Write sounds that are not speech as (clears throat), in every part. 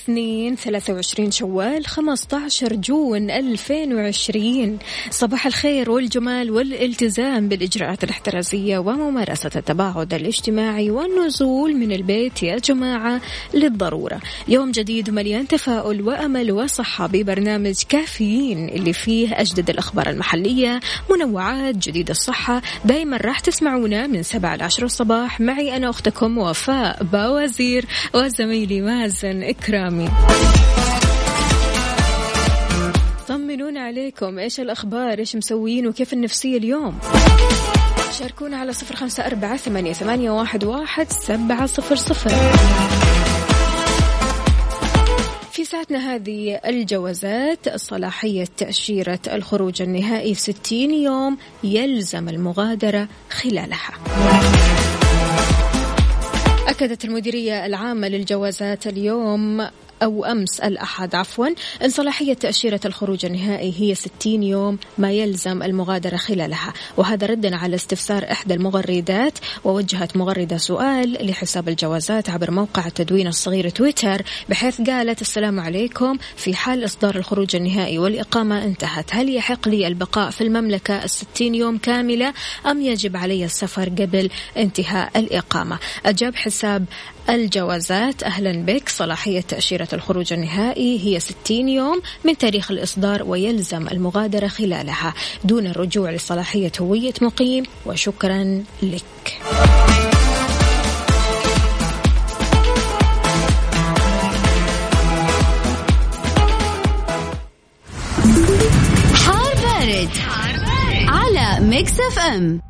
الاثنين 23 شوال 15 June 2020 صباح الخير والجمال والالتزام بالإجراءات الاحترازية وممارسة التباعد الاجتماعي والنزول من البيت يا جماعة للضرورة. يوم جديد ومليان تفاؤل وأمل وصحة ببرنامج كافيين اللي فيه أجدد الأخبار المحلية منوعات جديد الصحة. دايما راح تسمعونا من 7 ل 10 الصباح. معي أنا أختكم وفاء باوزير وزميلي مازن إكرامي طمنونا عليكم. إيش الأخبار؟ إيش مسويين وكيف النفسية اليوم؟ شاركونا على صفر خمسة أربعة ثمانية, ثمانية واحد, واحد سبعة صفر صفر. في ساعتنا هذه الجوازات صلاحية تأشيرة الخروج النهائي في 60 يوم يلزم المغادرة خلالها. أكدت المديرية العامة للجوازات اليوم أو أمس الأحد. عفوا أن صلاحية تأشيرة الخروج النهائي هي 60 يوم ما يلزم المغادرة خلالها. وهذا ردا على استفسار إحدى المغردات ووجهت مغردة سؤال لحساب الجوازات عبر موقع التدوين الصغير تويتر بحيث قالت السلام عليكم في حال إصدار الخروج النهائي والإقامة انتهت هل يحق لي البقاء في المملكة الستين يوم كاملة أم يجب علي السفر قبل انتهاء الإقامة؟ أجاب حساب الجوازات. أهلا بك. صلاحية تأشيرة الخروج النهائي هي 60 يوم من تاريخ الإصدار ويلزم المغادرة خلالها دون الرجوع لصلاحية هوية مقيم. وشكرا لك. حار بارد, حار بارد. على Mix FM.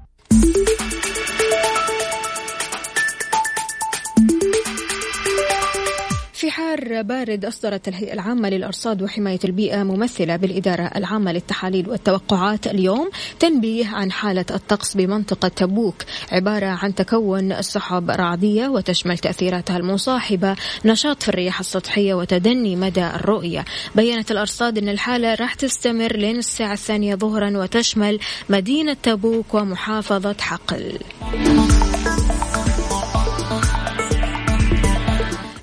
في حار بارد أصدرت الهيئة العامة للأرصاد وحماية البيئة ممثلة بالإدارة العامة للتحاليل والتوقعات اليوم تنبيه عن حالة الطقس بمنطقة تبوك عبارة عن تكون سحب رعدية وتشمل تأثيراتها المصاحبة نشاط في الرياح السطحية وتدني مدى الرؤية. بينت الأرصاد أن الحالة راح تستمر لين الساعة الثانية ظهرا وتشمل مدينة تبوك ومحافظة حقل.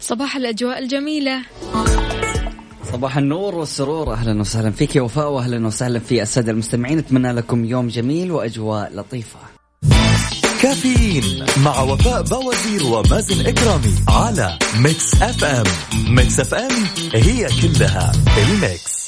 صباح الأجواء الجميلة. صباح النور والسرور أهلا وسهلا فيك يا وفاء واهلا وسهلا في الساده المستمعين. أتمنى لكم يوم جميل وأجواء لطيفة. كافيين مع وفاء بوازير ومازن إكرامي على Mix FM Mix FM it's all in the mix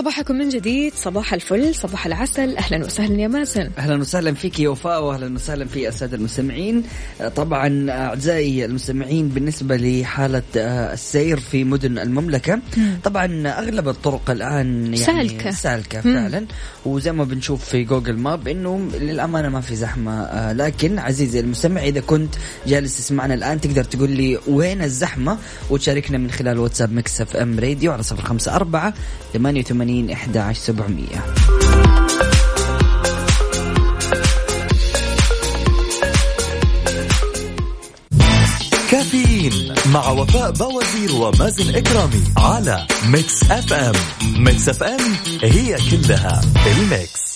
صباحكم من جديد. صباح الفل صباح العسل. أهلا وسهلا يا مازن. أهلا وسهلا فيك يا وفاء واهلا وسهلا في الساده المستمعين. طبعا أعزائي المستمعين بالنسبة لحالة آه، السير في مدن المملكة طبعا أغلب الطرق الآن يعني سالكة. سالكة فعلا. وزي ما بنشوف في جوجل ماب إنه للأمانة ما في زحمة. آه، لكن عزيزي المستمع إذا كنت جالس تسمعنا الآن تقدر تقول لي وين الزحمة وتشاركنا من خلال واتساب Mix FM Radio على صفر خمسة اربعه ثمانيه وثمانين احدى عشر سبعمئه كافيين مع وفاء بوازير ومازن إكرامي على Mix FM. Mix FM it's all in the mix.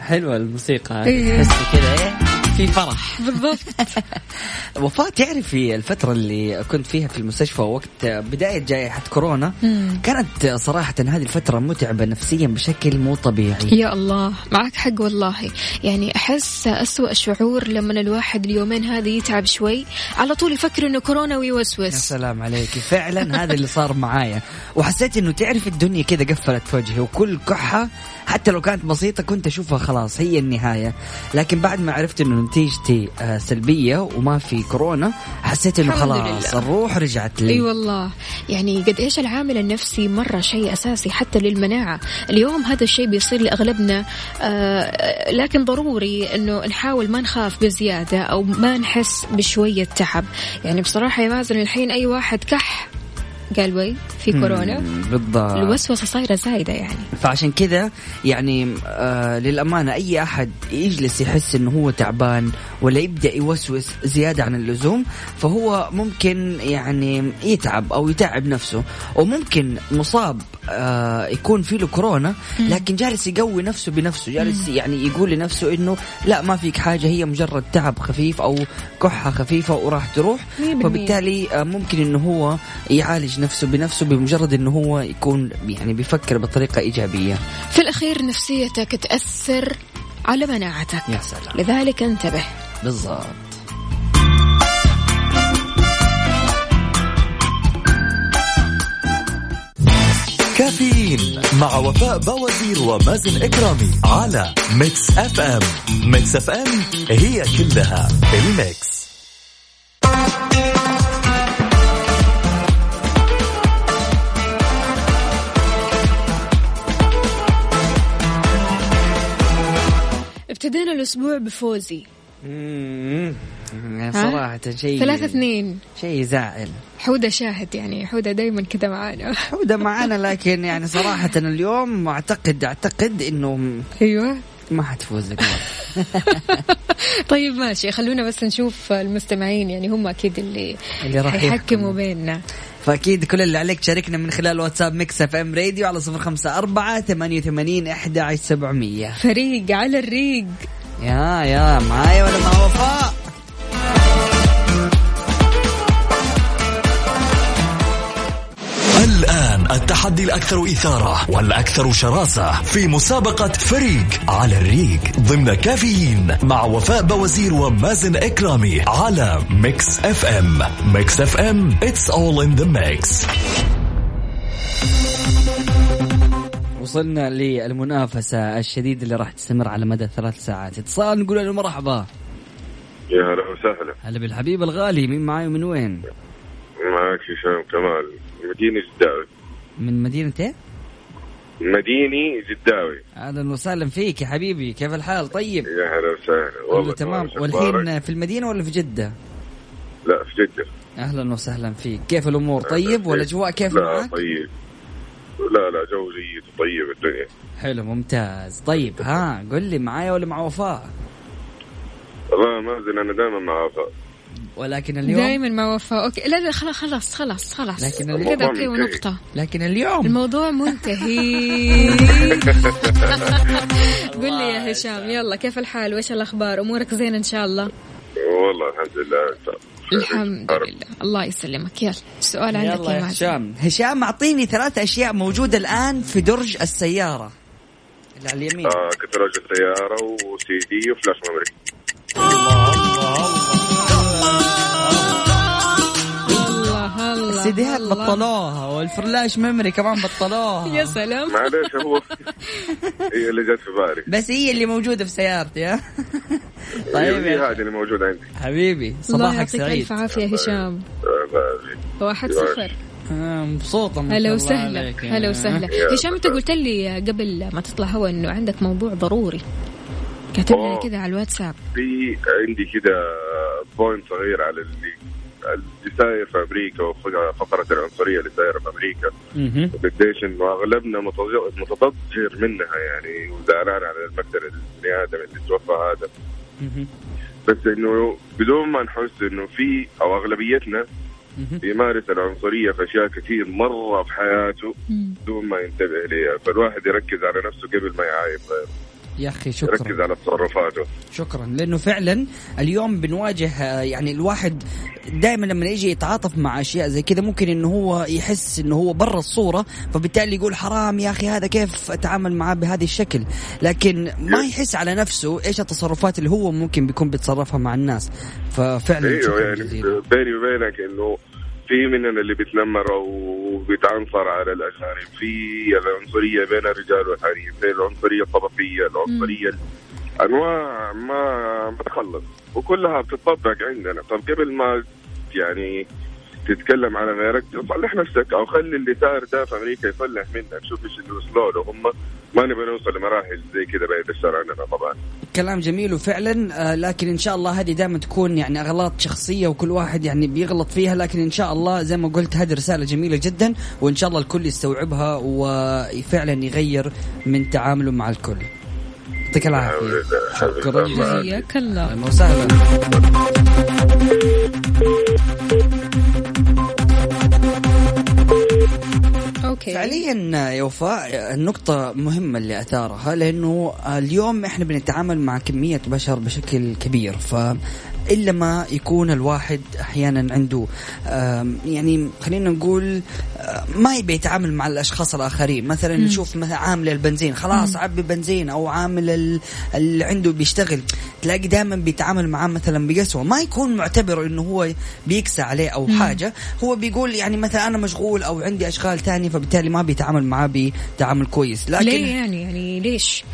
حلوة الموسيقى إيه. تحسي كذا إيه؟ في فرح. (laughs) بالضبط. وفاء تعرفي الفترة اللي كنت فيها في المستشفى وقت بداية جائحة كورونا كانت صراحة هذه الفترة متعبة نفسيا بشكل مو طبيعي. يا الله معك حق والله. يعني أحس أسوأ شعور لما الواحد اليومين هذه يتعب شوي على طول يفكر إنه كورونا يا ويوسوس سلام عليك. فعلا هذا اللي صار معايا. وحسيت إنه تعرف الدنيا كذا قفلت في وجهي وكل كحة حتى لو كانت بسيطة كنت أشوفها خلاص هي النهاية. لكن بعد ما عرفت إنه نتيجتي آه، سلبية وما في كورونا. حسيت إنه خلاص. الروح رجعت لي. أي والله. يعني قد إيش العامل النفسي مرة شيء أساسي حتى للمناعة. اليوم هذا الشيء بيصير لأغلبنا آه لكن ضروري إنه نحاول ما نخاف بزيادة أو ما نحس بشوية تعب. يعني بصراحة يا مازن الحين أي واحد كح قال وي في كورونا. بالضبط. الوسوسة صايرة زايدة يعني. فعشان كذا يعني آه للأمانة أي أحد يجلس يحس إنه هو تعبان ولا يبدأ يوسوس زيادة عن اللزوم فهو ممكن يعني يتعب أو يتعب نفسه وممكن مصاب آه يكون فيه له كورونا لكن جالس يقوي نفسه بنفسه جالس يعني يقول لنفسه إنه لا ما فيك حاجة هي مجرد تعب خفيف أو كحة خفيفة وراح تروح. فبالتالي آه ممكن إنه هو يعالج نفسه بنفسه بمجرد إنه هو يكون يعني بيفكر بطريقة إيجابية. في الأخير نفسيتك تأثر على مناعتك. يا سلام. لذلك انتبه. بالضبط. كافيين مع وفاء بوازير ومازن إكرامي على Mix FM Mix FM it's all in the mix ابتدينا الأسبوع بفوزي. يعني صراحة شيء ثلاثة اثنين. شيء يزعل حودة شاهد يعني حودة دايما كذا معانا. وده معانا لكن يعني صراحة اليوم أعتقد أعتقد إنه أيوه. ما حتفوز لك. (laughs) طيب ماشي خلونا بس نشوف المستمعين يعني هم أكيد اللي اللي راح يحكموا. بيننا. فأكيد كل اللي عليك تشاركنا من خلال واتساب Mix FM Radio على صفر خمسة أربعة ثمانية وثمانين عشر سبعمية. فريق على الريق. يا يا معايا ولا مع وفاء التحدي الأكثر إثارة والأكثر شراسة في مسابقة فريق على الريق ضمن كافيين مع وفاء بوازير ومازن إكرامي على Mix FM. Mix FM it's all in the mix. وصلنا للمنافسة الشديدة اللي راح تستمر على مدى ثلاث ساعات. اتصال نقول له مرحبا. يا هلا وسهلا. هلا بالحبيب الغالي مين معاي ومن وين؟ معك هشام كمال. مديني جداوي من مدينة إيه؟ مديني جداوي أهلا وسهلا فيك يا حبيبي كيف الحال طيب؟ يا هلا وسهلا والله تمام؟ والحين في المدينة ولا في جدة؟ لا في جدة أهلا وسهلا فيك كيف الأمور طيب والأجواء كيف لا معك؟ طيب لا لا جو جيد وطيب الدنيا حلو ممتاز طيب ها قل لي معايا ولا مع وفاء؟ والله مازن أنا دائما مع وفاء ولكن اليوم دائما مع وفاء okay. لا لا خلاص خلاص خلاص خلاص. لكن كذا الموضوع okay. ونقطة. لكن اليوم الموضوع منتهي. (laughs) قل لي يا هشام يلا كيف الحال؟ وإيش الأخبار؟ أمورك زين إن شاء الله. والله الحمد لله تمام. الحمد لله. الله يسلمك. يلا السؤال عندك يلا يا هشام. هشام أعطيني ثلاث أشياء موجودة الآن في درج السيارة. اللي على اليمين. آه كتراج السيارة و CD و flash memory الله الله الله. بطلوها وال flash memory كمان بطلوها. (laughs) يا سلام. معليش هو (laughs) هي اللي جت في بالي. بس هي اللي موجودة في سيارتي ها؟ (laughs) طيب هي يا هذه اللي موجودة عندي. حبيبي الله صباحك يعطيك سعيد. ألف عافية هشام. آه، واحد صفر. آه، مبسوطة ما هلا الله وسهلا. هلا وسهلا. هشام انت. قلت لي قبل ما تطلع هوا إنه عندك موضوع ضروري. كاتب لي أوه. كذا على الواتساب. في عندي كده point صغير على اللي اللي ساير في أمريكا وفقره العنصرية اللي سايره في أمريكا مهم. قديش إنه أغلبنا متض- متضجر منها يعني وزعلان على المقدر البني آدم اللي توفى هذا. بس إنه بدون ما نحس إنه في أو أغلبيتنا. بيمارس العنصرية في أشياء كثير مرة في حياته. بدون ما ينتبه ليها فالواحد يركز على نفسه قبل ما يعايب غيره يا أخي شكرا. يركز على تصرفاته. شكرا. لأنه فعلا اليوم بنواجه يعني الواحد دائما لما يجي يتعاطف مع أشياء زي كذا ممكن إنه هو يحس إنه هو برا الصورة فبالتالي يقول حرام يا أخي هذا كيف أتعامل معاه بهذا الشكل؟ لكن ما يحس على نفسه إيش التصرفات اللي هو ممكن بيكون بيتصرفها مع الناس. ففعلا إيوه يعني بيني وبينك إنه في مننا اللي بيتنمر وبيتعنصر على الاجانب، في العنصرية بين الرجال والحريم، في العنصرية الطبقية، العنصرية أنواع ما ما تخلص. وكلها بتطبق عندنا، طب قبل ما يعني تتكلم على غيرك صلح نفسك أو خلي اللي صار ده في أمريكا يصلح منك. شوف إيش اللي وصلوا له. هم ما نبغى نوصل لمراحل زي كذا بعد الشر عننا طبعا. كلام جميل وفعلا آه، لكن إن شاء الله هذه دائما تكون يعني أغلاط شخصية وكل واحد يعني بيغلط فيها لكن إن شاء الله زي ما قلت هذه رسالة جميلة جدا وإن شاء الله الكل يستوعبها وفعلا يغير من تعامله مع الكل. يعطيك العافية. شكرا جزيلا حياك الله. أهلا وسهلا. أوكي. فعليا يا وفاء النقطة مهمة اللي أثارها لأنه اليوم إحنا بنتعامل مع كمية بشر بشكل كبير. ف إلا ما يكون الواحد أحيانا عنده يعني خلينا نقول ما يبي يتعامل مع الأشخاص الآخرين. مثلا نشوف مثلا عامل البنزين خلاص عبي بنزين أو عامل ال- اللي عنده بيشتغل. تلاقي دائما بيتعامل معاه مثلا بقسوة. ما يكون معتبر إنه هو بيكسى عليه أو حاجة. هو بيقول يعني مثلا أنا مشغول أو عندي أشغال تانية فبالتالي ما بيتعامل معاه بتعامل كويس. لكن ليه يعني؟ يعني ليش؟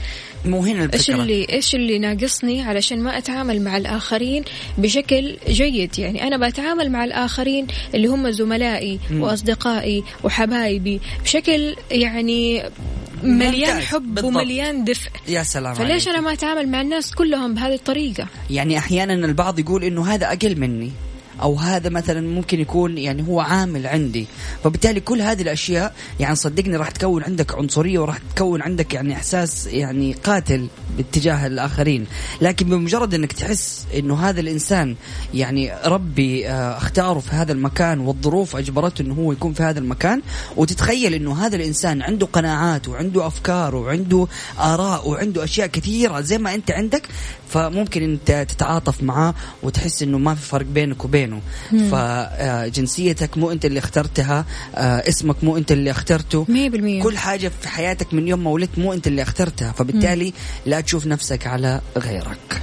مو هنا إيش الفكرة اللي إيش اللي ناقصني علشان ما أتعامل مع الآخرين بشكل جيد؟ يعني أنا بتعامل مع الآخرين اللي هم زملائي وأصدقائي وحبايبي بشكل يعني مليان حب بالضبط. ومليان دفء. يا سلام فليش عليك. أنا ما أتعامل مع الناس كلهم بهذه الطريقة؟ يعني أحيانا البعض يقول إنه هذا أقل مني. أو هذا مثلا ممكن يكون يعني هو عامل عندي. فبالتالي كل هذه الأشياء يعني صدقني راح تكون عندك عنصرية وراح تكون عندك يعني إحساس يعني قاتل باتجاه الآخرين. لكن بمجرد إنك تحس إنه هذا الإنسان يعني ربي آه، اختاره في هذا المكان والظروف أجبرته إنه هو يكون في هذا المكان وتتخيل إنه هذا الإنسان عنده قناعات وعنده أفكار وعنده آراء وعنده أشياء كثيرة زي ما أنت عندك فممكن انت تتعاطف معاه وتحس انه ما في فرق بينك وبينه. فجنسيتك مو انت اللي اخترتها آه، اسمك مو انت اللي اخترته. 100% كل حاجة في حياتك من يوم ما ولدت مو انت اللي اخترتها فبالتالي لا تشوف نفسك على غيرك.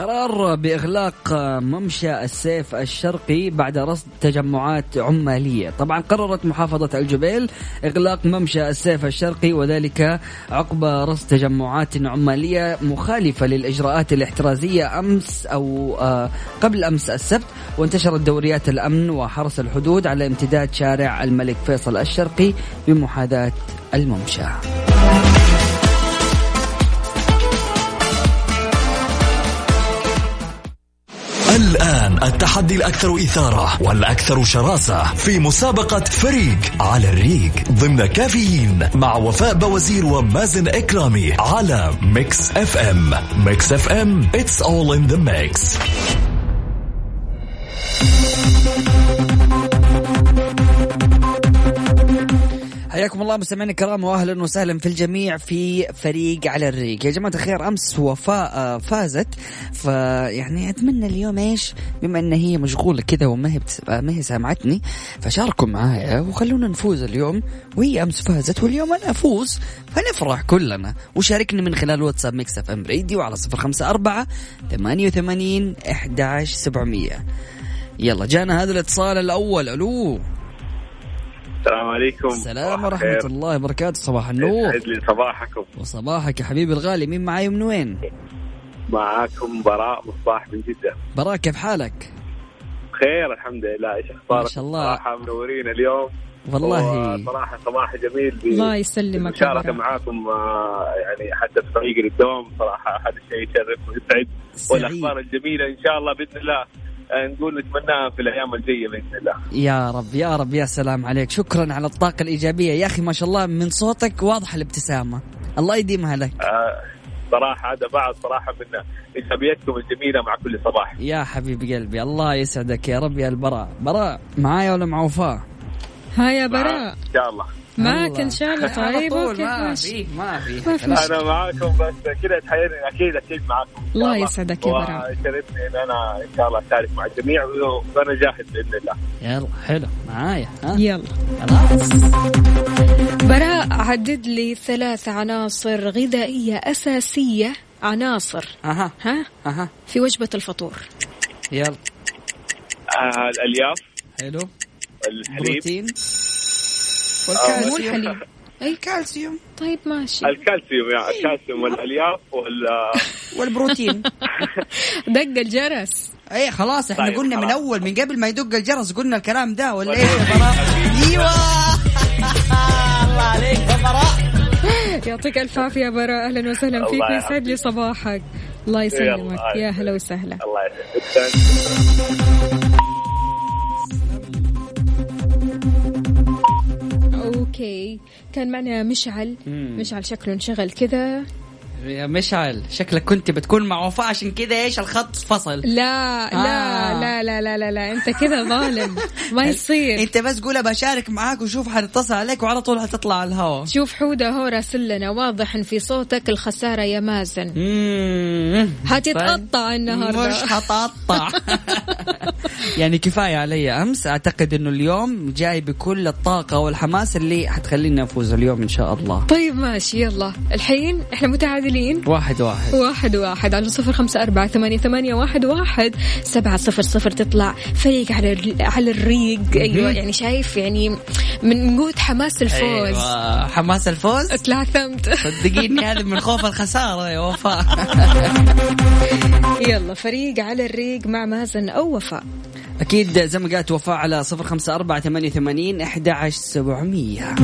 قرار بإغلاق ممشى السيف الشرقي بعد رصد تجمعات عمالية. طبعا قررت محافظة الجبيل إغلاق ممشى السيف الشرقي وذلك عقب رصد تجمعات عمالية مخالفة للإجراءات الاحترازية أمس أو آه، قبل أمس السبت وانتشرت دوريات الأمن وحرس الحدود على امتداد شارع الملك فيصل الشرقي بمحاذاة الممشى. الآن التحدي الأكثر إثارة والأكثر شراسة في مسابقة فريق على الريق ضمن كافيين مع وفاء بوازير ومازن إكرامي على Mix FM. Mix FM it's all in the mix. حياكم الله مستمعينا الكرام واهلا وسهلا في الجميع في فريق على الريق. يا جماعة الخير أمس وفاء آه، فازت. فيعني أتمنى اليوم إيش؟ بما إن هي مشغولة كذا وما هي آه، ما هي سامعتني فشاركوا معايا وخلونا نفوز اليوم. وهي أمس فازت واليوم أنا أفوز. فنفرح كلنا. وشاركني من خلال واتساب Mix FM راديو على صفر خمسة أربعة ثمانية وثمانين إحداش سبعمية. يلا جانا هذا الاتصال الأول. ألو. السلام عليكم. السلام ورحمة الله وبركاته. صباح النور. يسعد لي صباحكم. وصباحك يا حبيبي الغالي. مين معاي ومن وين؟ معاكم براء مصباح من جدة. براء كيف حالك؟ بخير الحمد لله. إيش أخبارك؟ ما شاء الله. صراحة منورين اليوم. والله. صراحة صباح جميل. الله يسلمك براء. معاكم آه، يعني حتى في طريق للدوام صراحة هذا الشيء يشرف ويسعد. والأخبار الجميلة إن شاء الله بإذن الله. نقول نتمناها في الأيام الجاية بإذن الله. يا رب يا رب يا سلام عليك. شكرا على الطاقة الإيجابية. يا أخي ما شاء الله من صوتك واضحة الابتسامة. الله يديمها لك. آه، صراحة هذا بعد صراحة من ايجابيتكم الجميلة مع كل صباح. يا حبيب قلبي الله يسعدك يا رب يا البراء. براء معايا ولا مع وفاء ها يا براء. إن شاء الله. معك. ان شاء الله طيب أوكي (laughs) ما ماشي في ما في. ما في. مشكلة. أنا معاكم بس كذا تحيرني أكيد أكيد معاكم. الله يسعدك يا براء. ويشرفني إن أنا إن شاء الله أشارك مع الجميع وأنا جاهز بإذن الله. يلا حلو. معايا ها؟ يلا. خلاص. براء عدد لي ثلاث عناصر غذائية أساسية. عناصر. أها. ها؟ أها. في وجبة الفطور. يلا. آه الألياف. حلو. الحليب. بروتين. مو والكالسيوم الحليب. أي الكالسيوم. طيب ماشي. الكالسيوم يعني الكالسيوم والألياف وال (laughs) والبروتين. (laughs) دق الجرس. اي خلاص إحنا طيب، قلنا من خلاص. أول من قبل ما يدق الجرس قلنا الكلام ده ولا إيه؟ يا براء أيوه. (laughs) الله عليك يا براء. يعطيك ألف عافية يا براء. أهلا وسهلا فيك. ويسعد لي صباحك. الله يسلمك. يا هلا وسهلا. الله يسعدك أوكي. كان معنا مشعل. مم. مشعل شكله انشغل كذا. يا مشعل شكلك كنت بتكون مع وفاء عشان كذا إيش الخط؟ فصل. لا لا آه. لا لا لا لا, لا. أنت كذا ظالم. ما يصير. أنت بس قول بشارك معاك وشوف حنتصل عليك وعلى طول حتطلع على الهواء شوف حودة هو راسلنا واضح إن في صوتك الخسارة يا مازن. هتتقطع النهاردة. مش حتقطع (laughs) يعني كفاية علي أمس. أعتقد إنه اليوم جاي بكل الطاقة والحماس اللي حتخليني افوز اليوم إن شاء الله. طيب ماشي يلا. الحين إحنا متعادلين. واحد واحد. واحد واحد. على صفر خمسة أربعة ثمانية, ثمانية واحد, واحد. سبعة صفر صفر. تطلع فريق على على الريق. أيوة يعني شايف يعني من قوة حماس الفوز. أيوة. حماس الفوز؟ اتلعثمت صدقيني هذا من خوف الخسارة يا وفاء. (laughs) يلا فريق على الريق مع مازن أو وفاء. أكيد زي ما قالت وفاء على صفر خمسة أربعة ثمانية ثمانين أحد عشر سبعمية.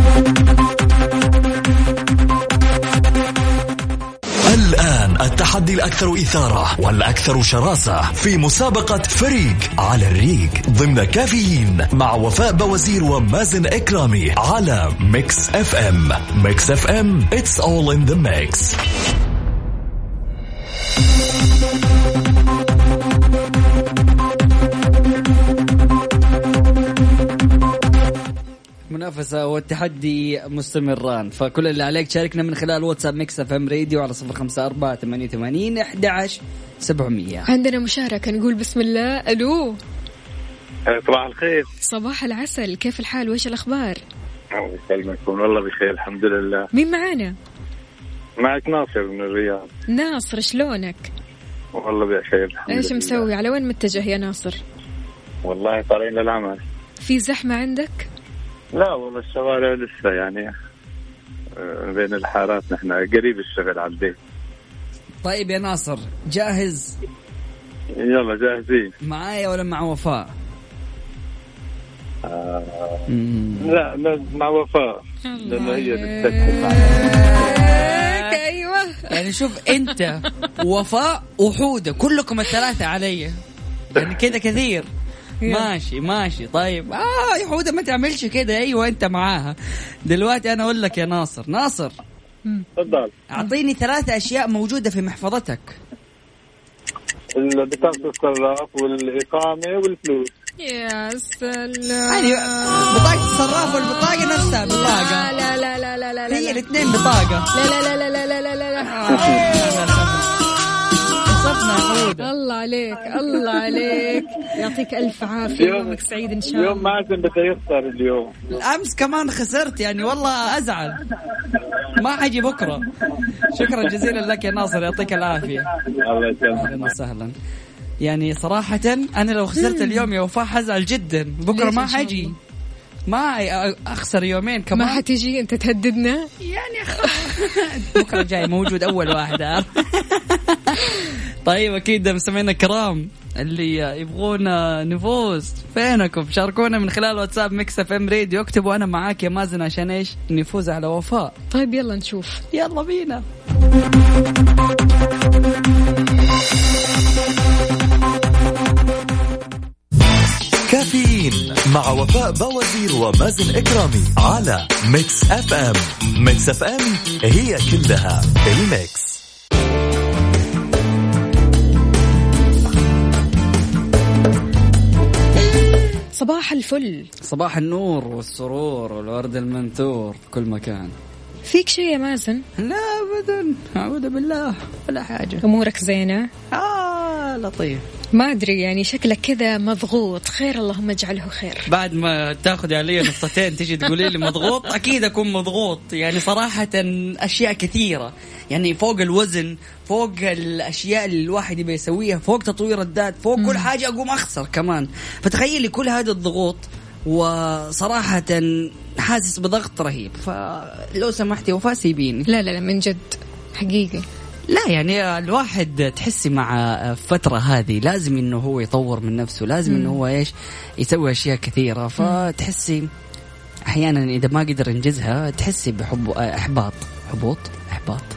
الآن التحدي الأكثر إثارة والأكثر شراسة في مسابقة فريق على الريق ضمن كافيين مع وفاء بوازير ومازن إكرامي على Mix FM. Mix FM it's all in the mix. منافسة والتحدي مستمران. فكل اللي عليك شاركنا من خلال واتساب Mix FM راديو على صفر خمسة أربعة ثمانية ثمانين أحد عشر سبعمية. عندنا مشاركة نقول بسم الله. ألو. صباح الخير. صباح العسل. كيف الحال؟ وإيش الأخبار؟ الله يسلمكم. والله بخير الحمد لله. مين معانا؟ معك ناصر من الرياض. ناصر شلونك؟ والله بخير الحمد إيش. مسوي؟ على وين متجه يا ناصر؟ والله طالعين للعمل. في زحمة عندك؟ لا والله الشوارع لسه يعني آه، بين الحارات نحن قريب الشغل على البيت. طيب يا ناصر جاهز؟ يلا جاهزين. معايا ولا مع وفاء؟ مم. لا لا مع وفاء. لأنه هي بتسكت عليك أيوه. يعني شوف أنت وفاء وحودة كلكم الثلاثة علي. يعني كذا كثير. ماشي ماشي طيب آه يا حوده ما تعملش كده أيوه انت معاها دلوقتي أنا أقول لك يا ناصر ناصر تفضل اعطيني ثلاثة اشياء موجوده في محفظتك بطاقة الصراف والإقامة والفلوس يا سلام يعني بطاقه الصراف والبطاقه نفسها بطاقه لا لا لا لا لا لا هي لا الاثنين بطاقه لا لا لا لا لا لا لا لا انصفنا يا حوده الله عليك الله عليك. يعطيك ألف عافية يوم- يومك سعيد إن شاء اليوم الله. مازن بده يخسر اليوم. أمس كمان خسرت يعني والله أزعل. ما حجي بكرة. شكرا جزيلا لك يا ناصر يعطيك العافية. الله يسلمك. أهلا وسهلا. يعني صراحة أنا لو خسرت اليوم يا وفاء حزعل جدا. بكرة ما إن حجي؟ ما أخسر يومين كمان. ما حتجي؟ أنت تهددنا؟ يعني (laughs) بكرة جاي موجود أول واحد عارف؟ (laughs) طيب أكيد مستمعينا الكرام اللي يبغون نفوز فينكم؟ شاركونا من خلال واتساب Mix FM راديو. اكتبوا أنا معاك يا مازن عشان إيش؟ نفوز على وفاء. طيب يلا نشوف. يلا بينا. كافيين مع وفاء بوازير ومازن إكرامي على Mix FM. Mix FM it's all in the mix. صباح الفل. صباح النور والسرور والورد المنثور في كل مكان. فيك شيء يا مازن؟ لا ابدا. أعوذ بالله. ولا حاجة. أمورك زينة؟ آه لطيف. ما أدري يعني شكلك كذا مضغوط. خير اللهم اجعله خير. بعد ما تاخذ علي نقطتين تجي تقولي لي مضغوط أكيد أكون مضغوط. يعني صراحة أشياء كثيرة. يعني فوق الوزن فوق الأشياء اللي الواحد يبي يسويها فوق تطوير الذات فوق كل حاجة أقوم أخسر كمان. فتخيلي كل هذه الضغوط وصراحة حاسس بضغط رهيب. فلو سمحتي وفاء سيبيني. لا لا لا من جد حقيقي. لا يعني الواحد تحسي مع فترة هذه لازم إنه هو يطور من نفسه لازم إنه هو إيش؟ يسوي أشياء كثيرة. فتحسي أحيانا إذا ما قدر ينجزها تحسي بحب أحباط حبوط أحباط.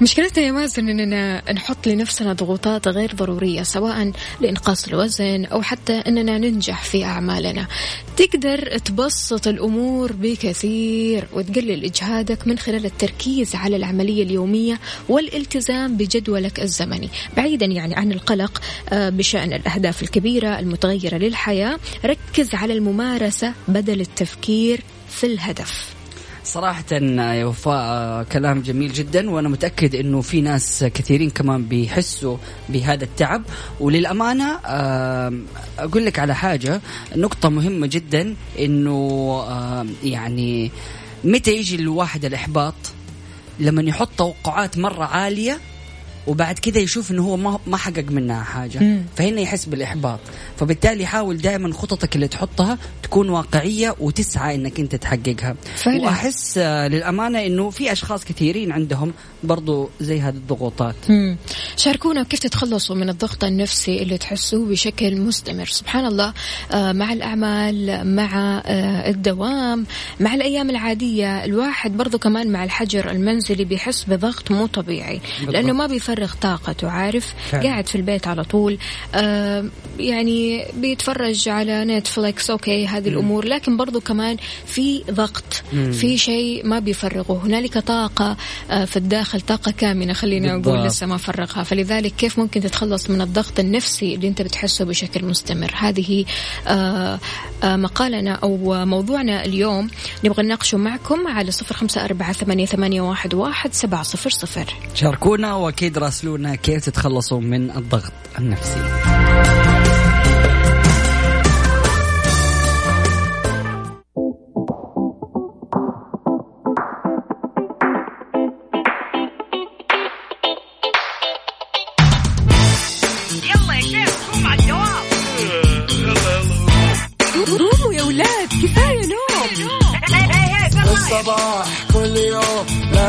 مشكلتنا يا مازن إننا نحط لنفسنا ضغوطات غير ضرورية سواء لإنقاص الوزن أو حتى إننا ننجح في أعمالنا. تقدر تبسط الأمور بكثير وتقلل إجهادك من خلال التركيز على العملية اليومية والالتزام بجدولك الزمني، بعيدا يعني عن القلق آه، بشأن الأهداف الكبيرة المتغيرة للحياة، ركز على الممارسة بدل التفكير في الهدف. صراحة يا وفاء كلام جميل جدا وأنا متأكد أنه في ناس كثيرين كمان بيحسوا بهذا التعب. وللأمانة أقول لك على حاجة نقطة مهمة جدا أنه يعني متى يجي الواحد الإحباط؟ لما يحط توقعات مرة عالية وبعد كذا يشوف إنه هو ما ما حقق منها حاجة مم. فهنا يحس بالإحباط فبالتالي حاول دائما خططك اللي تحطها تكون واقعية وتسعى إنك أنت تحققها فعلا. وأحس آه، للأمانة إنه في أشخاص كثيرين عندهم برضو زي هذه الضغوطات مم. شاركونا كيف تتخلصوا من الضغط النفسي اللي تحسوه بشكل مستمر سبحان الله آه، مع الأعمال مع آه، الدوام مع الأيام العادية الواحد برضو كمان مع الحجر المنزلي بيحس بضغط مو طبيعي بالضبط. لأنه ما بيفرق يفرغ طاقته عارف؟ فعلا. قاعد في البيت على طول. آه يعني بيتفرج على نتفليكس okay هذه مم. الأمور. لكن برضو كمان في ضغط مم. في شيء ما بيفرغه هنالك طاقة آه في الداخل طاقة كامنة خلينا نقول لسه ما فرغها. فلذلك كيف ممكن تتخلص من الضغط النفسي اللي أنت بتحسه بشكل مستمر؟ هذه آه آه مقالنا أو موضوعنا اليوم. نبغى نناقشه معكم على صفر خمسة أربعة ثمانية, واحد, واحد سبعة صفر صفر. شاركونا وأكيد تراسلونا كيف تتخلصوا من الضغط النفسي.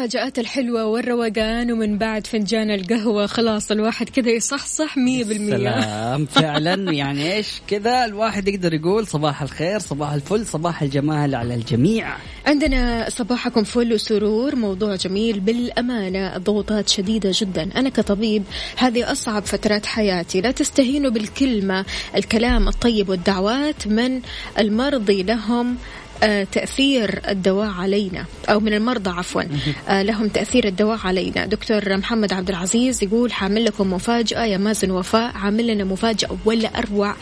المفاجآت الحلوة والروقان ومن بعد فنجان القهوة. خلاص الواحد كذا يصحصح مية بالمية. سلام. (laughs) فعلا يعني إيش كذا الواحد يقدر يقول صباح الخير صباح الفل صباح الجمال على الجميع. عندنا صباحكم فل وسرور موضوع جميل بالأمانة ضغوطات شديدة جدا. أنا كطبيب هذه أصعب فترات حياتي. لا تستهينوا بالكلمة الكلام الطيب والدعوات من المرضي لهم تأثير الدواء علينا أو من المرضى عفوا. آه، لهم تأثير الدواء علينا. دكتور محمد عبد العزيز يقول حامل لكم مفاجأة يا مازن وفاء عامل لنا مفاجأة ولا أروع.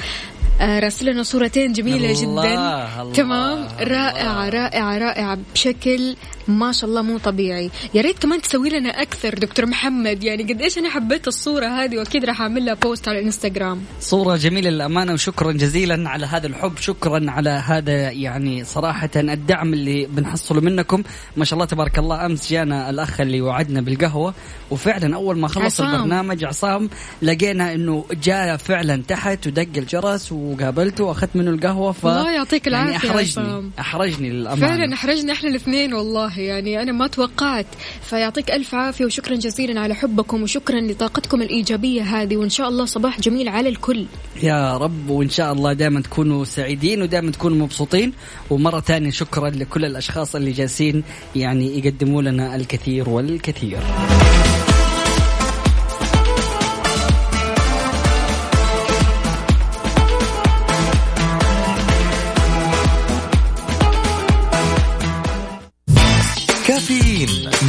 آه راسلنا صورتين جميلة الله جدا. الله تمام؟ رائعة رائعة رائعة بشكل ما شاء الله مو طبيعي. يا ريت كمان تسوي لنا أكثر دكتور محمد. يعني قد إيش أنا حبيت الصورة هذه وأكيد راح أعمل لها بوست على الإنستغرام صورة جميلة للأمانة وشكرا جزيلا على هذا الحب. شكرا على هذا يعني صراحة الدعم اللي بنحصله منكم. ما شاء الله تبارك الله أمس جانا الأخ اللي وعدنا بالقهوة وفعلا أول ما خلص عصام. البرنامج عصام لقينا أنه جاء فعلا تحت ودق الجرس وقابلته وأخذت منه القهوة ف الله يعطيك يعني العافية أحرجني عصام. أحرجني للأمانة. فعلا احرجنا إحنا الاثنين والله يعني أنا ما توقعت. فيعطيك ألف عافية وشكرا جزيلا على حبكم وشكرا لطاقتكم الإيجابية هذه وإن شاء الله صباح جميل على الكل. يا رب وإن شاء الله دائما تكونوا سعيدين ودائما تكونوا مبسوطين. ومرة ثانية شكرا لكل الأشخاص اللي جالسين يعني يقدموا لنا الكثير والكثير.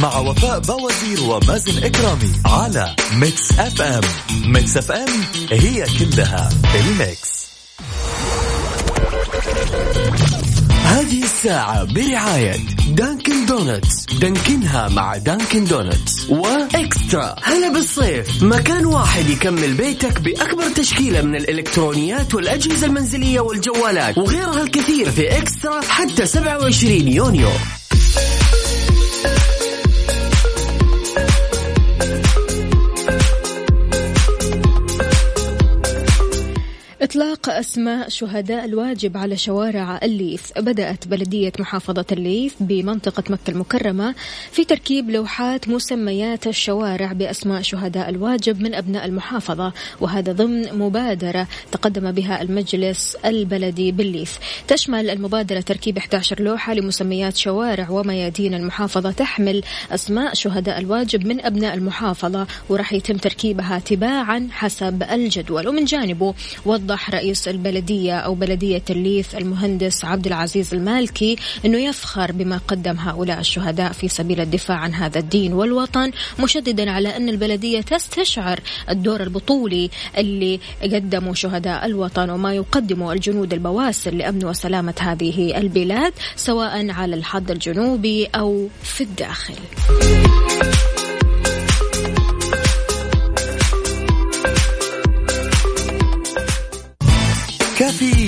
مع وفاء بوازير ومازن إكرامي على Mix FM Mix FM it's all in the mix. هذه الساعة برعاية Dunkin' Donuts دانكنها مع Dunkin' Donuts و eXtra. هلا بالصيف. مكان واحد يكمل بيتك بأكبر تشكيلة من الإلكترونيات والأجهزة المنزلية والجوالات وغيرها الكثير في eXtra حتى 27 يونيو. إطلاق أسماء شهداء الواجب على شوارع الليث. بدأت بلدية محافظة الليث بمنطقة مكة المكرمة في تركيب لوحات مسميات الشوارع بأسماء شهداء الواجب من أبناء المحافظة وهذا ضمن مبادرة تقدم بها المجلس البلدي بالليث. تشمل المبادرة تركيب 11 لوحة لمسميات شوارع وميادين المحافظة تحمل أسماء شهداء الواجب من أبناء المحافظة وراح يتم تركيبها تباعا حسب الجدول. ومن جانبه وضح رئيس البلدية أو بلدية الليث المهندس عبد العزيز المالكي أنه يفخر بما قدم هؤلاء الشهداء في سبيل الدفاع عن هذا الدين والوطن مشددا على أن البلدية تستشعر الدور البطولي اللي قدموا شهداء الوطن وما يقدمه الجنود البواسل لأمن وسلامة هذه البلاد سواء على الحد الجنوبي أو في الداخل.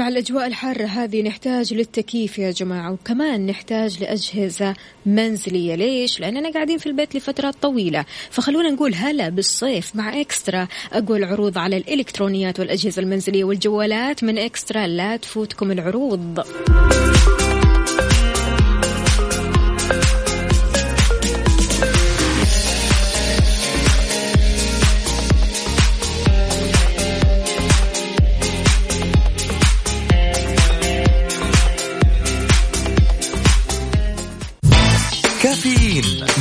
مع الأجواء الحارة هذه نحتاج للتكييف يا جماعة وكمان نحتاج لأجهزة منزلية. ليش؟ لأننا قاعدين في البيت لفترات طويلة. فخلونا نقول هلا بالصيف مع eXtra. أقول عروض على الإلكترونيات والأجهزة المنزلية والجوالات. من eXtra لا تفوتكم العروض.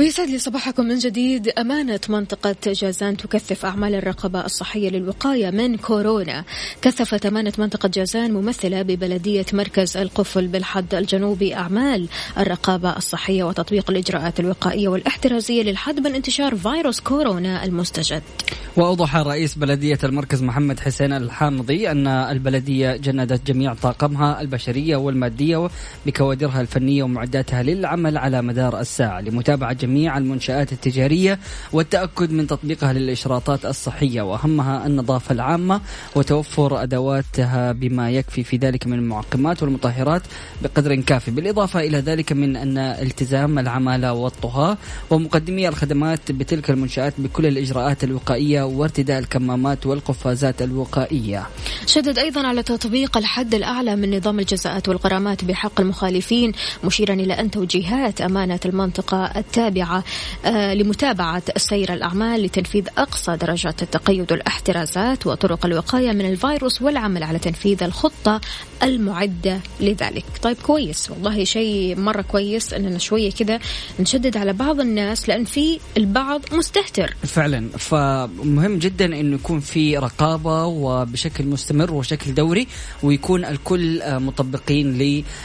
ويسعد لي صباحكم من جديد. أمانة منطقة جازان تكثف أعمال الرقابة الصحية للوقاية من كورونا. كثفت أمانة منطقة جازان ممثلة ببلدية مركز القفل بالحد الجنوبي أعمال الرقابة الصحية وتطبيق الإجراءات الوقائية والاحترازية للحد من انتشار فيروس كورونا المستجد. وأوضح رئيس بلدية المركز محمد حسين الحامضي أن البلدية جندت جميع طاقمها البشرية والمادية بكوادرها الفنية ومعداتها للعمل على مدار الساعة لمتابعة جميع جميع المنشآت التجارية والتأكد من تطبيقها للإشراطات الصحية وأهمها النظافة العامة وتوفر أدواتها بما يكفي في ذلك من المعقمات والمطهرات بقدر كافي. بالإضافة إلى ذلك من أن التزام العمالة والطهاة ومقدمي الخدمات بتلك المنشآت بكل الإجراءات الوقائية وارتداء الكمامات والقفازات الوقائية. شدد أيضا على تطبيق الحد الأعلى من نظام الجزاءات والغرامات بحق المخالفين مشيرا إلى أن توجيهات أمانة المنطقة التابعة آه، لمتابعة سير الأعمال لتنفيذ أقصى درجات التقيد والاحترازات وطرق الوقاية من الفيروس والعمل على تنفيذ الخطة المعدة لذلك. طيب كويس. والله شيء مرة كويس أننا شوية كذا نشدد على بعض الناس لأن في البعض مستهتر. فعلا. فمهم جدا إنه يكون في رقابة وبشكل مستمر وشكل دوري ويكون الكل آه، مطبقين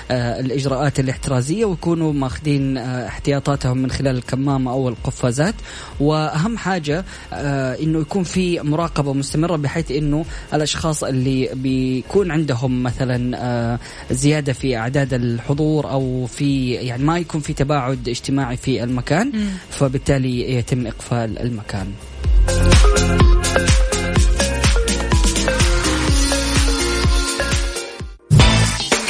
للإجراءات الاحترازية ويكونوا ماخذين آه، احتياطاتهم من خلال الكمامة أو القفازات. وأهم حاجة آه، إنه يكون في مراقبة مستمرة بحيث إنه الأشخاص اللي بيكون عندهم مثلا زيادة في أعداد الحضور أو في يعني ما يكون في تباعد اجتماعي في المكان فبالتالي يتم إقفال المكان.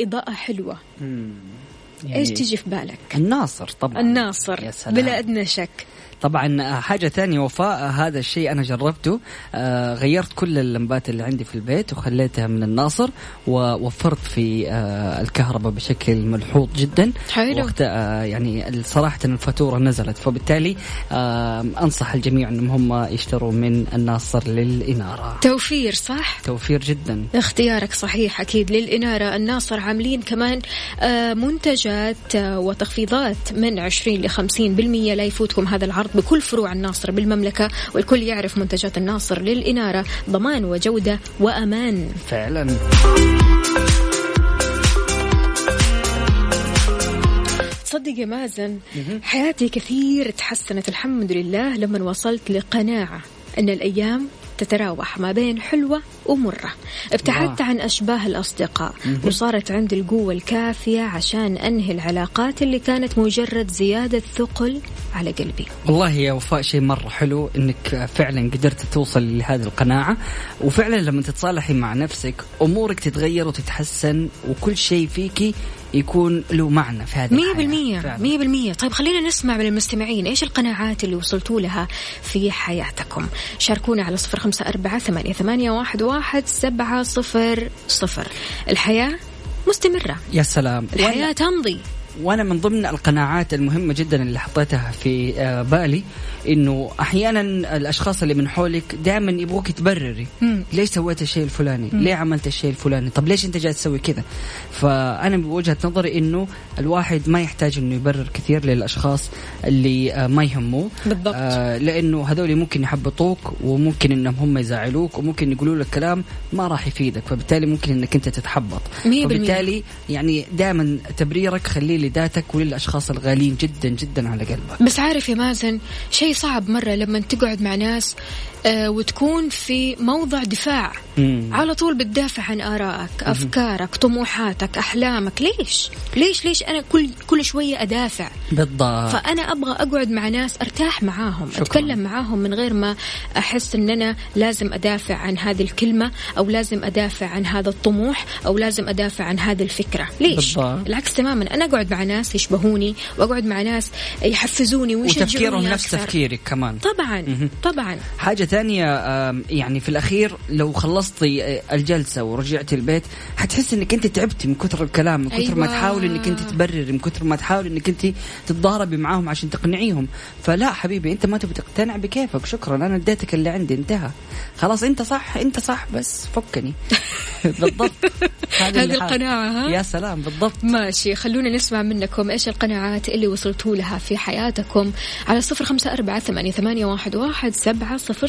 إضاءة حلوة يعني إيش تيجي في بالك؟ الناصر طبعا الناصر يا سلام. بلا ادنى شك طبعا آه، حاجة ثانية وفاء آه، هذا الشيء أنا جربته. آه غيرت كل اللمبات اللي عندي في البيت وخليتها من الناصر ووفرت في آه الكهرباء بشكل ملحوظ جدا. حلو. وقت آه يعني صراحة الفاتورة نزلت. فبالتالي آه أنصح الجميع أنهم هم يشتروا من الناصر للإنارة. توفير صح؟ توفير جدا. اختيارك صحيح أكيد للإنارة. الناصر عاملين كمان آه منتجات آه وتخفيضات من 20 ل 50% لا يفوتكم هذا العرض. العرض بكل فروع الناصر بالمملكة والكل يعرف منتجات الناصر للإنارة ضمان وجودة وأمان. فعلا. تصدق يا مازن حياتي كثير تحسنت الحمد لله لما وصلت لقناعة أن الأيام تتراوح ما بين حلوة ومرة. ابتعدت عن أشباه الأصدقاء وصارت عندي القوة الكافية عشان أنهي العلاقات اللي كانت مجرد زيادة ثقل على قلبي. والله يا وفاء شيء مرة حلو أنك فعلا قدرت توصل لهذه القناعة. وفعلا لما تتصالحي مع نفسك أمورك تتغير وتتحسن وكل شيء فيكي يكون له معنى في هذه مية بالمية مية بالمية. طيب خلينا نسمع من المستمعين إيش القناعات اللي وصلتوا لها في حياتكم. شاركونا على صفر خمسة أربعة ثمانية, ثمانية واحد, واحد سبعة صفر صفر. الحياة مستمرة. يا سلام. الحياة تمضي. وأنا من ضمن القناعات المهمة جدا اللي حطيتها في آه، بالي إنه أحيانا الأشخاص اللي من حولك دائما يبغوك تبرري. ليش سويت الشيء الفلاني؟ ليه عملت الشيء الفلاني؟ طب ليش أنت جالس تسوي كذا؟ فأنا بوجهة نظري إنه الواحد ما يحتاج إنه يبرر كثير للأشخاص اللي آه، ما يهموه. بالضبط. آه لأنه هذول ممكن يحبطوك وممكن إنهم هم يزعلوك وممكن يقولوا لك كلام ما راح يفيدك فبالتالي ممكن إنك أنت تتحبط. فبالتالي يعني دائما تبريرك خليه لذاتك وللأشخاص الغاليين جدا جدا على قلبك. بس عارف يا مازن شيء صعب مرة لما تقعد مع ناس وتكون في موضع دفاع. مم. على طول بتدافع عن آرائك مم. أفكارك طموحاتك أحلامك. ليش؟ ليش؟ ليش أنا كل كل شوية أدافع؟ بالضبط. فأنا أبغى أقعد مع ناس أرتاح معاهم شكرا. أتكلم معاهم من غير ما أحس إن أنا لازم أدافع عن هذه الكلمة أو لازم أدافع عن هذا الطموح أو لازم أدافع عن هذه الفكرة. ليش؟ بالضبط. العكس تماما. أنا أقعد مع ناس يشبهوني وأقعد مع ناس يحفزوني ويشجعوني وتفكيرهم نفس تفكيرك كمان. طبعا. طبعا. حاجة ثانية يعني في الأخير لو خلصتي آه، الجلسة ورجعتي البيت حتحس إنك أنت تعبتي من كثر الكلام من كثر أيوة. ما تحاولي إنك أنت تبرري من كثر ما تحاولي إنك أنت تتضاربي معاهم عشان تقنعيهم. فلا حبيبي أنت ما تبي تقتنع بكيفك شكرا أنا اديتك اللي عندي انتهى. خلاص أنت صح أنت صح بس فكني. (laughs) بالضبط. هذه القناعة ها؟ يا سلام بالضبط. ماشي خلونا نسمع منكم إيش القناعات اللي وصلتوا لها في حياتكم على صفر أربعة ثمانية, ثمانية واحد, واحد سبعة صفر.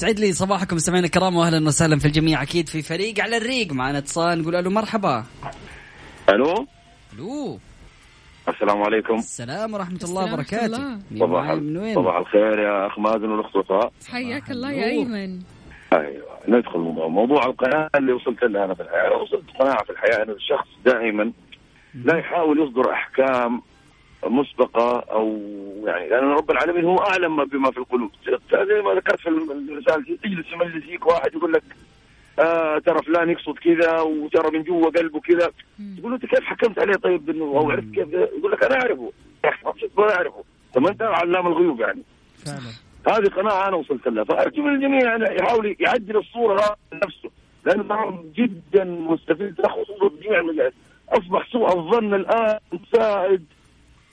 يسعد لي صباحكم مستمعينا الكرام واهلا وسهلا في الجميع. أكيد في فريق على الريق معنا اتصال نقول له مرحبا. ألو؟ ألو. السلام عليكم. السلام ورحمة الله وبركاته. صباح من وين؟ صباح الخير يا أخ مازن والأخت وفاء حياك الله يا أيمن. أيوه ندخل موضوع موضوع القناعة اللي وصلت لها أنا في الحياة. وصلت قناعة في الحياة. ان الشخص دائما لا يحاول يصدر أحكام مسبقة أو يعني لأن رب العالمين هو أعلم بما في القلوب. زي ما ذكرت في الرسالة. تجلس يملس فيك واحد يقول لك آه ترى فلان يقصد كذا وترى من جوا قلبه كذا. تقول له أنت كيف حكمت عليه طيب إنه أو عرفت كيف؟ يقول لك أنا أعرفه. ما أعرفه. طب أنت علام الغيوب يعني. فعلا. هذه قناعة أنا وصلت لها. فأرجو من الجميع يعني يحاول يعدل الصورة لنفسه لأنه جدا مستفيد خصوصا في جميع المجالات أصبح سوء الظن الآن سائد.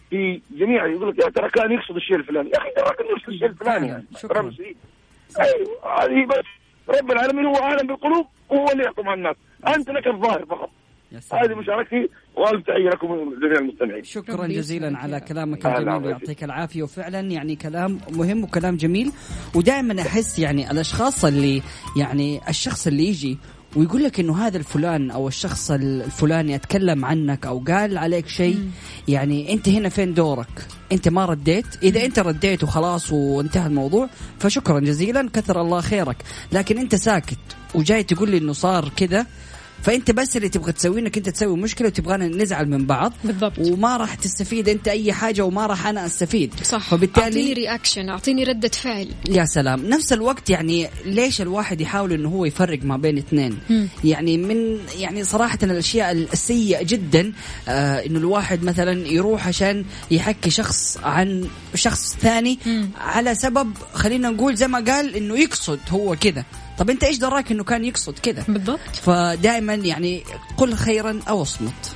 في جميع يقول لك ترى كان يقصد الشيء الفلاني. يا أخي ترى كان يقصد الشيء الفلاني. يعني شكرا. أيوه هذه بس رب العالمين هو اعلم بالقلوب وهو اللي يحكم على الناس. أنت لك الظاهر فقط. هذه مشاركتي وألف تحية لكم جميع المستمعين. شكرا جزيلا على كلامك الجميل ويعطيك العافية. وفعلا يعني كلام مهم وكلام جميل. ودائما أحس يعني الأشخاص اللي يعني الشخص اللي يجي ويقول لك إنه هذا الفلان أو الشخص الفلاني أتكلم عنك أو قال عليك شيء يعني أنت هنا فين دورك؟ أنت ما رديت؟ إذا أنت رديت وخلاص وانتهى الموضوع فشكرا جزيلا كثر الله خيرك. لكن أنت ساكت وجاي تقول لي إنه صار كذا فأنت بس اللي تبغى تسويه إنك أنت تسوي مشكلة وتبغانا نزعل من بعض. بالضبط. وما راح تستفيد أنت أي حاجة وما راح أنا أستفيد. صح. فبالتالي أعطيني reaction أعطيني ردة فعل. يا سلام. نفس الوقت يعني ليش الواحد يحاول إنه هو يفرق ما بين اثنين؟ يعني من يعني صراحة الأشياء السيئة جدا آه إنه الواحد مثلا يروح عشان يحكي شخص عن شخص ثاني مم. على سبب خلينا نقول زي ما قال إنه يقصد هو كذا. طب انت إيش دراك انه كان يقصد كذا؟ بالضبط. فدائما يعني قل خيرا أو أصمت.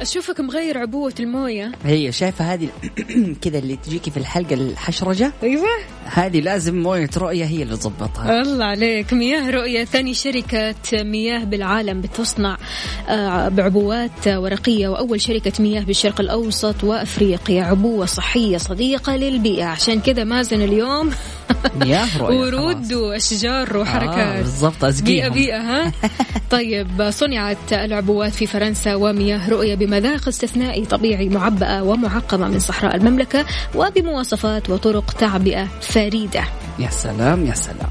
أشوفك مغير عبوة الموية. هي شايفة هذه (clears throat) كذا اللي تجيكي في الحلقة الحشرجة؟ أيوه. هذه لازم موية رؤية هي اللي تظبطها الله عليك. مياه رؤية ثاني شركة مياه بالعالم بتصنع آه، بعبوات ورقية وأول شركة مياه بالشرق الأوسط وأفريقيا. عبوة صحية صديقة للبيئة. عشان كذا مازن اليوم (laughs) مياه ورود وأشجار وحركات. آه بالضبط بيئه بيئه ها؟ (laughs) طيب صنعت العبوات في فرنسا ومياه رؤية بمذاق استثنائي طبيعي معبأة ومعقمة من صحراء المملكة وبمواصفات وطرق تعبئة فريدة. يا سلام يا سلام.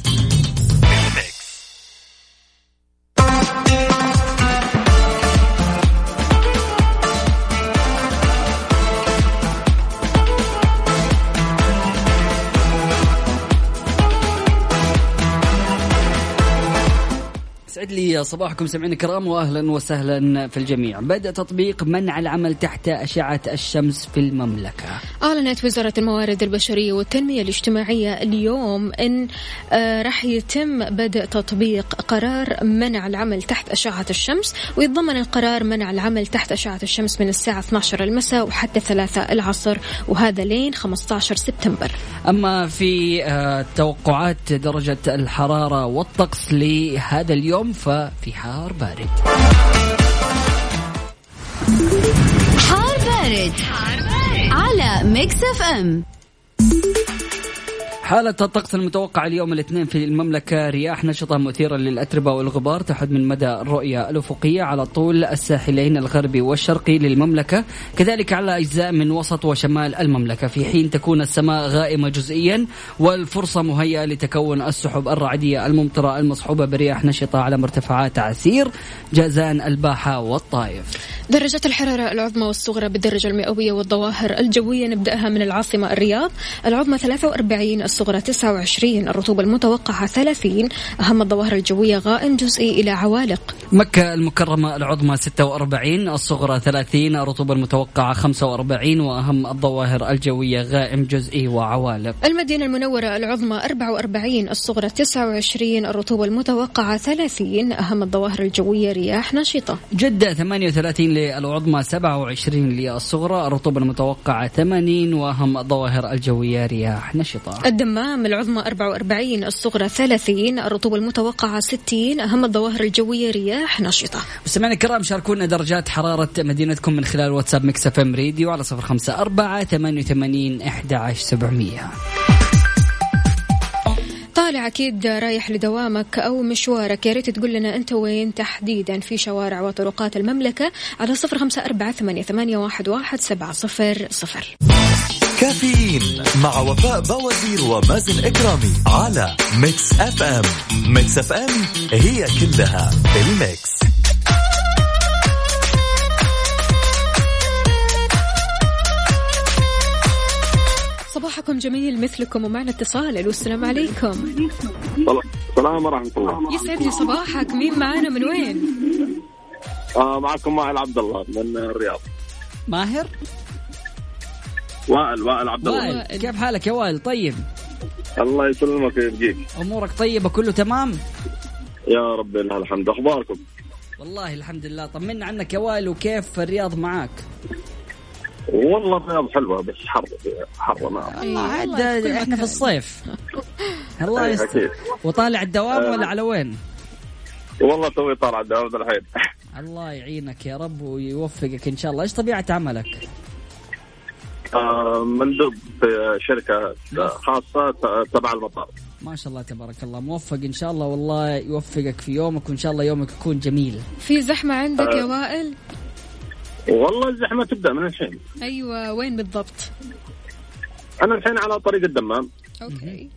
يسعد لي صباحكم سمعين الكرام واهلا وسهلا في الجميع. بدأ تطبيق منع العمل تحت أشعة الشمس في المملكة. أعلنت وزارة الموارد البشرية والتنمية الاجتماعية اليوم أن آه، راح يتم بدء تطبيق قرار منع العمل تحت أشعة الشمس ويتضمن القرار منع العمل تحت أشعة الشمس من الساعة 12 المساء وحتى 3 العصر وهذا لين 15 سبتمبر. أما في آه، توقعات درجة الحرارة والطقس لهذا اليوم ففي حار بارد. حار بارد, على Mix FM. حالة الطقس المتوقع اليوم الاثنين في المملكة رياح نشطة مثيرة للأتربة والغبار تحد من مدى الرؤية الأفقية على طول الساحلين الغربي والشرقي للمملكة. كذلك على أجزاء من وسط وشمال المملكة. في حين تكون السماء غائمة جزئيا والفرصة مهيئة لتكون السحب الرعدية الممطرة المصحوبة برياح نشطة على مرتفعات عسير جازان الباحة والطائف. درجة الحرارة العظمى والصغرى بالدرجة المئوية والظواهر الجوية نبدأها من العاصمة الرياض. العظمى 43 الصغرى 29 الرطوبة المتوقعة 30 أهم الظواهر الجوية غائم جزئي إلى عوالق. مكة المكرمة العظمى 46 الصغرى 30 الرطوبة المتوقعة 45 وأهم الظواهر الجوية غائم جزئي وعوالق. المدينة المنورة العظمى 44 الصغرى 29 الرطوبة المتوقعة 30 أهم الظواهر الجوية رياح نشطة. جدة 38 للعظمى 27 للصغرى الرطوبة المتوقعة 80 وأهم الظواهر الجوية رياح نشطة. الدمام العظمى 44 الصغرى 30 الرطوبة المتوقعة 60 أهم الظواهر الجوية رياح نشطة. مستمعينا الكرام شاركونا درجات حرارة مدينتكم من خلال واتساب Mix FM راديو على صفر خمسة أربعة ثمانية وثمانين أحد عشر سبعمية. طالع أكيد رايح لدوامك أو مشوارك يا ريت تقول لنا أنت وين تحديدا في شوارع وطرقات المملكة على صفر خمسة أربعة ثمانية, ثمانية واحد, واحد سبعة صفر صفر. كافيين مع وفاء بوازير ومازن إكرامي على Mix FM. Mix FM it's all in the mix. صباحكم جميل مثلكم ومعنا اتصال. ألو السلام عليكم. السلام ورحمة الله. يسعد لي صباحك. مين معانا؟ من وين؟ آه معكم وائل عبد الله من الرياض. ماهر؟ وائل وائل عبد الله. وائل كيف حالك يا وائل؟ طيب. الله يسلمك ويبقيك أمورك طيبة كله تمام؟ يا رب لله الحمد. أخباركم؟ والله الحمد لله. طمنا عنك يا وائل وكيف الرياض معاك؟ والله الرياض حلوة بس حر حر ما. الله عاد إحنا في. الصيف. الله أي يستر. وطالع الدوام ولا على وين؟ والله توي طالع الدوام الحين. (laughs) الله يعينك يا رب ويوفقك إن شاء الله، إيش طبيعة عملك؟ آه مندوب في شركه خاصة تبع المطار. ما شاء الله تبارك الله. موفق إن شاء الله والله يوفقك في يومك وإن شاء الله يومك يكون جميل. في زحمة عندك يا وائل؟ والله الزحمة تبدأ من الحين. أيوة وين بالضبط؟ أنا الحين على طريق الدمام. أوكي.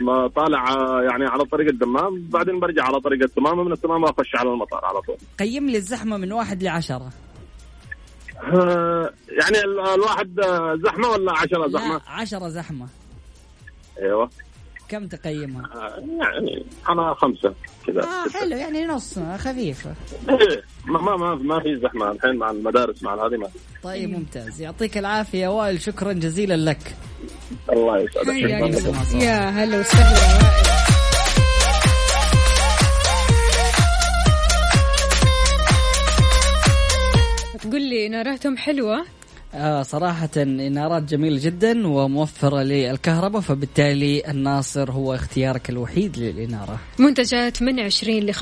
ما طالع آه، يعني على طريق الدمام بعدين برجع على طريق التمام ومن التمام أخش على المطار على طول. قيم لي الزحمة من واحد لعشرة. آه، يعني ال- الواحد آه، زحمة ولا عشرة زحمة؟ لا عشرة زحمة. أيوه كم تقيمها؟ آه، يعني أنا خمسة كذا آه حلو يعني نص خفيفة. إيه، ما ما ما, ما في زحمة الحين مع المدارس مع هذه ما طيب ممتاز يعطيك العافية يا وائل شكرا جزيلا لك. الله يسعدك حياك شكراً. الله. يا هلا وسهلا وائل (laughs) تقول لي ناراتهم حلوة؟ آه صراحة إنارات جميلة جدا وموفرة للكهرباء فبالتالي الناصر هو اختيارك الوحيد للإنارة منتجات من 20 ل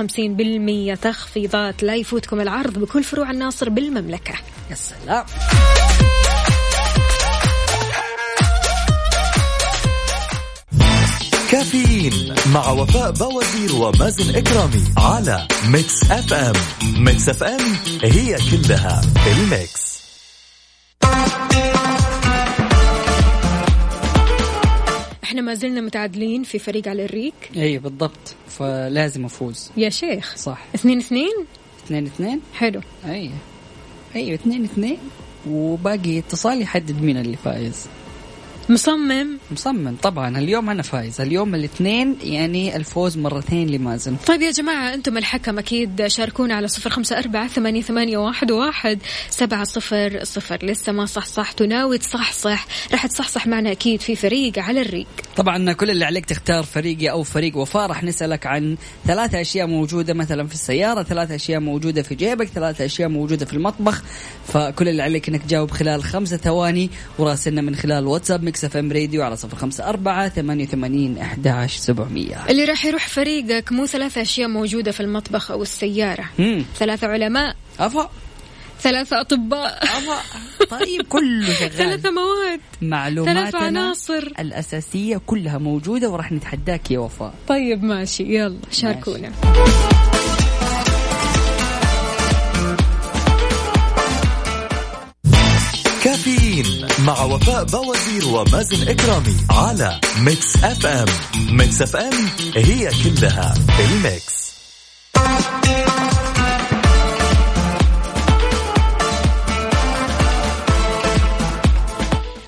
50% تخفيضات لا يفوتكم العرض بكل فروع الناصر بالمملكة. يا سلام. كافيين مع وفاء بوازير ومازن إكرامي على Mix FM. Mix FM it's all in the mix. إحنا ما زلنا متعادلين في فريق على الريق. إي بالضبط. فلازم أفوز. يا شيخ. صح. اثنين اثنين؟ اثنين اثنين؟ حلو. إي. أيوه اثنين اثنين. وباقي اتصال يحدد مين اللي فايز. مصمم؟ مصمم طبعا. اليوم أنا فايز. اليوم الاثنين يعني الفوز مرتين لمازن طيب يا جماعة أنتم الحكم أكيد شاركونا على صفر خمسة أربعة ثمانية, ثمانية واحد, واحد سبعة صفر صفر. لسه ما صح صح تناوي تصحصح. راح تصحصح معنا أكيد في فريق على الريق. طبعا كل اللي عليك تختار فريقي أو فريق وفاء. راح نسألك عن ثلاث أشياء موجودة مثلا في السيارة ثلاث أشياء موجودة في جيبك ثلاث أشياء موجودة في المطبخ. فكل اللي عليك إنك تجاوب خلال خمسة ثواني وراسلنا من خلال واتساب Mix FM راديو على صفر خمسة أربعة ثمانية وثمانين أحداش سبعمية. اللي راح يروح فريقك مو ثلاث أشياء موجودة في المطبخ أو السيارة. مم. ثلاثة علماء. أفا. ثلاثة أطباء. أفا. طيب كله (laughs) شغال. ثلاثة مواد. معلوماتنا ثلاثة عناصر. الأساسية كلها موجودة وراح نتحداك يا وفاء. طيب ماشي. يلا شاركونا. كافيين مع وفاء بوازير ومازن إكرامي على Mix FM. Mix FM it's all in the mix.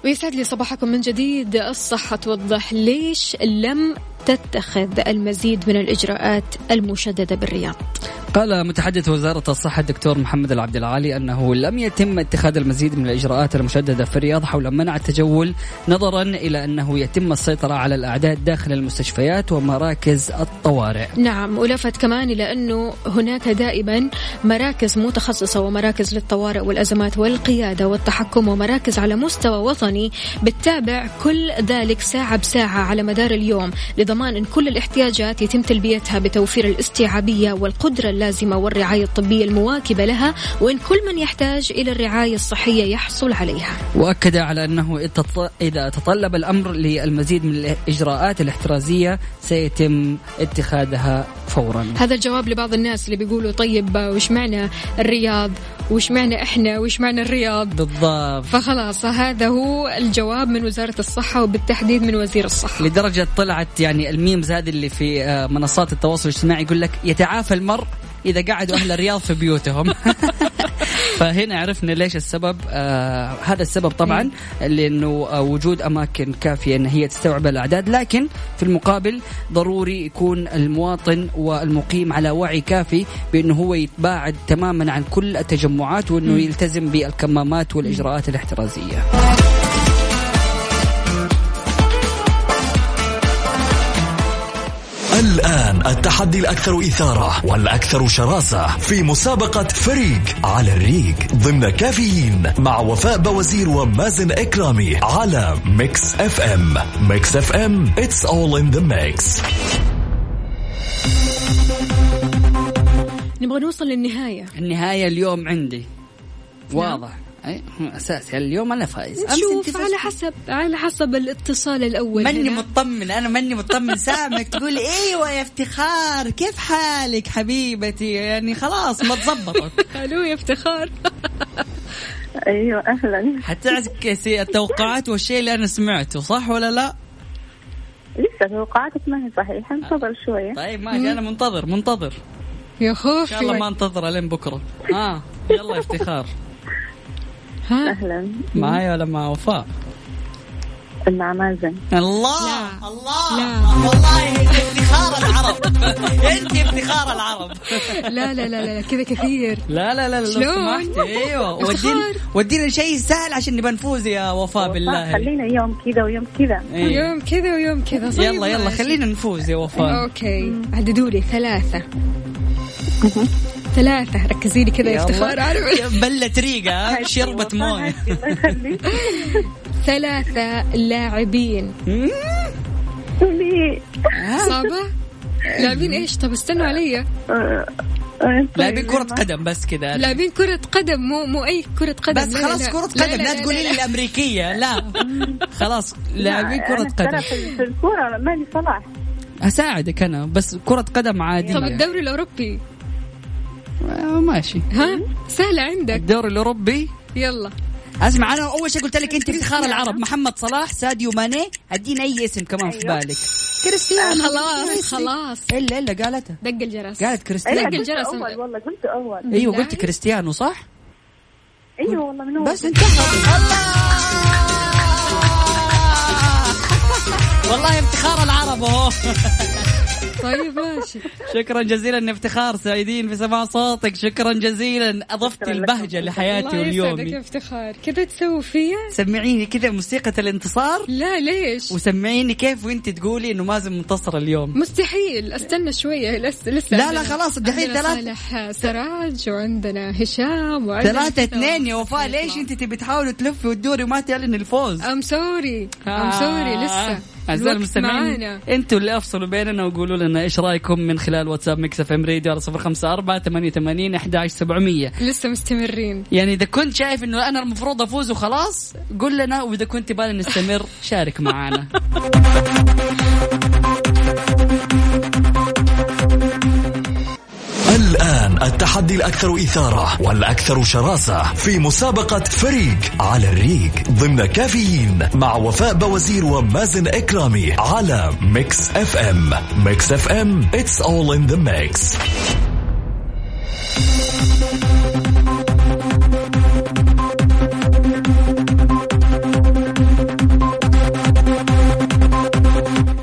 ويسعد لي صباحكم من جديد. الصحة توضح ليش لم تتخذ المزيد من الإجراءات المشددة بالرياض. قال متحدث وزارة الصحة الدكتور محمد العبد العالي أنه لم يتم اتخاذ المزيد من الإجراءات المشددة في الرياض حول منع التجول نظرا إلى أنه يتم السيطرة على الأعداد داخل المستشفيات ومراكز الطوارئ. نعم ولفت كمان إلى أنه هناك دائما مراكز متخصصة ومراكز للطوارئ والأزمات والقيادة والتحكم ومراكز على مستوى وطني بتتابع كل ذلك ساعة بساعة على مدار اليوم لضمان أن كل الاحتياجات يتم تلبيتها بتوفير الاستيعابية والقدرة اللازمة والرعاية الطبية المواكبة لها وأن كل من يحتاج إلى الرعاية الصحية يحصل عليها. وأكد على أنه إذا تطلب الأمر للمزيد من الإجراءات الاحترازية سيتم اتخاذها فورا. هذا الجواب لبعض الناس اللي بيقولوا طيب وش معنى الرياض؟ وش معنى إحنا؟ وش معنى الرياض؟ بالضبط. فخلاص هذا هو الجواب من وزارة الصحة وبالتحديد من وزير الصحة. لدرجة طلعت يعني الميمز هذه اللي في آه، منصات التواصل الاجتماعي يقول لك يتعافى المرء إذا قعدوا أهل الرياض في بيوتهم. (laughs) فهنا عرفنا ليش السبب. آه هذا السبب طبعا لأنه آه وجود أماكن كافية إن هي تستوعب الأعداد. لكن في المقابل ضروري يكون المواطن والمقيم على وعي كافي بأنه هو يتباعد تماما عن كل التجمعات وأنه يلتزم بالكمامات والإجراءات الاحترازية. الآن التحدي الأكثر إثارة والأكثر شراسة في مسابقة فريق على الريق ضمن كافيين مع وفاء بوازير ومازن إكرامي على Mix FM. Mix FM it's all in the mix. نبغى نوصل للنهاية. النهاية اليوم عندي. واضح. اي أساسي. اليوم أنا فايز. شوف على حسب على حسب الاتصال الأول ماني. مطمن أنا ماني مطمن. (laughs) سامك تقول إيوه يا افتخار كيف حالك حبيبتي؟ يعني خلاص ما تظبطت. (laughs) ألو يا افتخار. (laughs) أيوه أهلا. حتعكسي التوقعات والشيء اللي أنا سمعته صح ولا لا؟ لسه توقعاتك ما هي صحيحة انتظر شوية. طيب ماشي أنا منتظر منتظر. يا إن خوفي شاء الله ما انتظر لين بكرة. ها يلا يا افتخار. ها؟ أهلا. معايا ولا مع وفاء؟ مع مازن. الله! لا. الله! لا. والله (laughs) انت افتخار العرب. أنت افتخار العرب. لا لا لا لا كذا كثير. لا لا لا لو شلون؟ سمحت. أيوه. ودينا ودينا شيء سهل عشان نبى نفوز يا وفاء بالله. خلينا يوم كذا ويوم كذا. إيه. يوم كذا ويوم كذا. طيب يلا يلا ماشي. خلينا نفوز يا وفاء. أوكي. عددوا لي ثلاثة. ثلاثة. ركزي لي كذا يا افتخار. عارف (laughs) بلت ريقة (laughs) شربت موية. الله يخليك (laughs) ثلاثة لاعبين. لي صعبة؟ لاعبين إيش؟ طب استنوا علي. لاعبين كرة قدم بس كذا لاعبين كرة قدم. مو مو أي كرة قدم. بس لا، لا، خلاص لا. كرة لا، قدم لا تقولي لي الأمريكية. لا. خلاص لاعبين كرة قدم. في في الكورة ماني صلاح. أساعدك أنا بس كرة قدم عادية. طب الدوري الأوروبي. آه، ماشي. ها؟ سهلة عندك. الدوري الأوروبي. يلا. أسمع أنا أول شيء قلت لك أنت افتخار العرب محمد صلاح ساديو ماني. ادينا أي اسم كمان في بالك. كريستيانو خلاص. خلاص إلا إلا قالتها دق الجرس. قالت كريستيانو. دق الجرس أول والله قلت أول. أيوه قلت كريستيانو صح؟ أيوه والله من أول بس انتهى. (laughs) والله افتخار العرب اهو (laughs) طيب ماشي. شكرا جزيلا افتخار سعيدين في سماع صوتك. شكرا جزيلا. أضفت البهجه لحياتي الله يسعدك واليومي يا افتخار كذا تسوي فيا؟ سمعيني كذا موسيقى الانتصار؟ لا ليش؟ وسمعيني كيف وأنت تقولي إنه مازن منتصر اليوم. مستحيل. استنى شوية. لسه لسه لا، لا، خلاص، دحين عندنا ثلاث- صالح سراج وعندنا هشام وعندنا ثلاثة اثنين يا وفاء. ليش أنت تبي تحاولي تلفي وتدوري وما تعلن الفوز؟ I'm sorry I'm sorry لسه. أعزائي المستمعين معانا. أنتوا اللي أفصلوا بيننا وقولوا لنا إيش رأيكم من خلال واتساب Mix FM راديو على صفر خمسة أربعة ثمانية ثمانين أحد عشر سبعمية. لسه مستمرين. يعني إذا كنت شايف إنه أنا المفروض أفوز وخلاص قول لنا وإذا كنت بالي نستمر شارك معنا (laughs) التحدي الأكثر إثارة والأكثر شراسة في مسابقة فريق على الريق ضمن كافيين مع وفاء بوازير ومازن إكرامي على Mix FM. Mix FM it's all in the mix.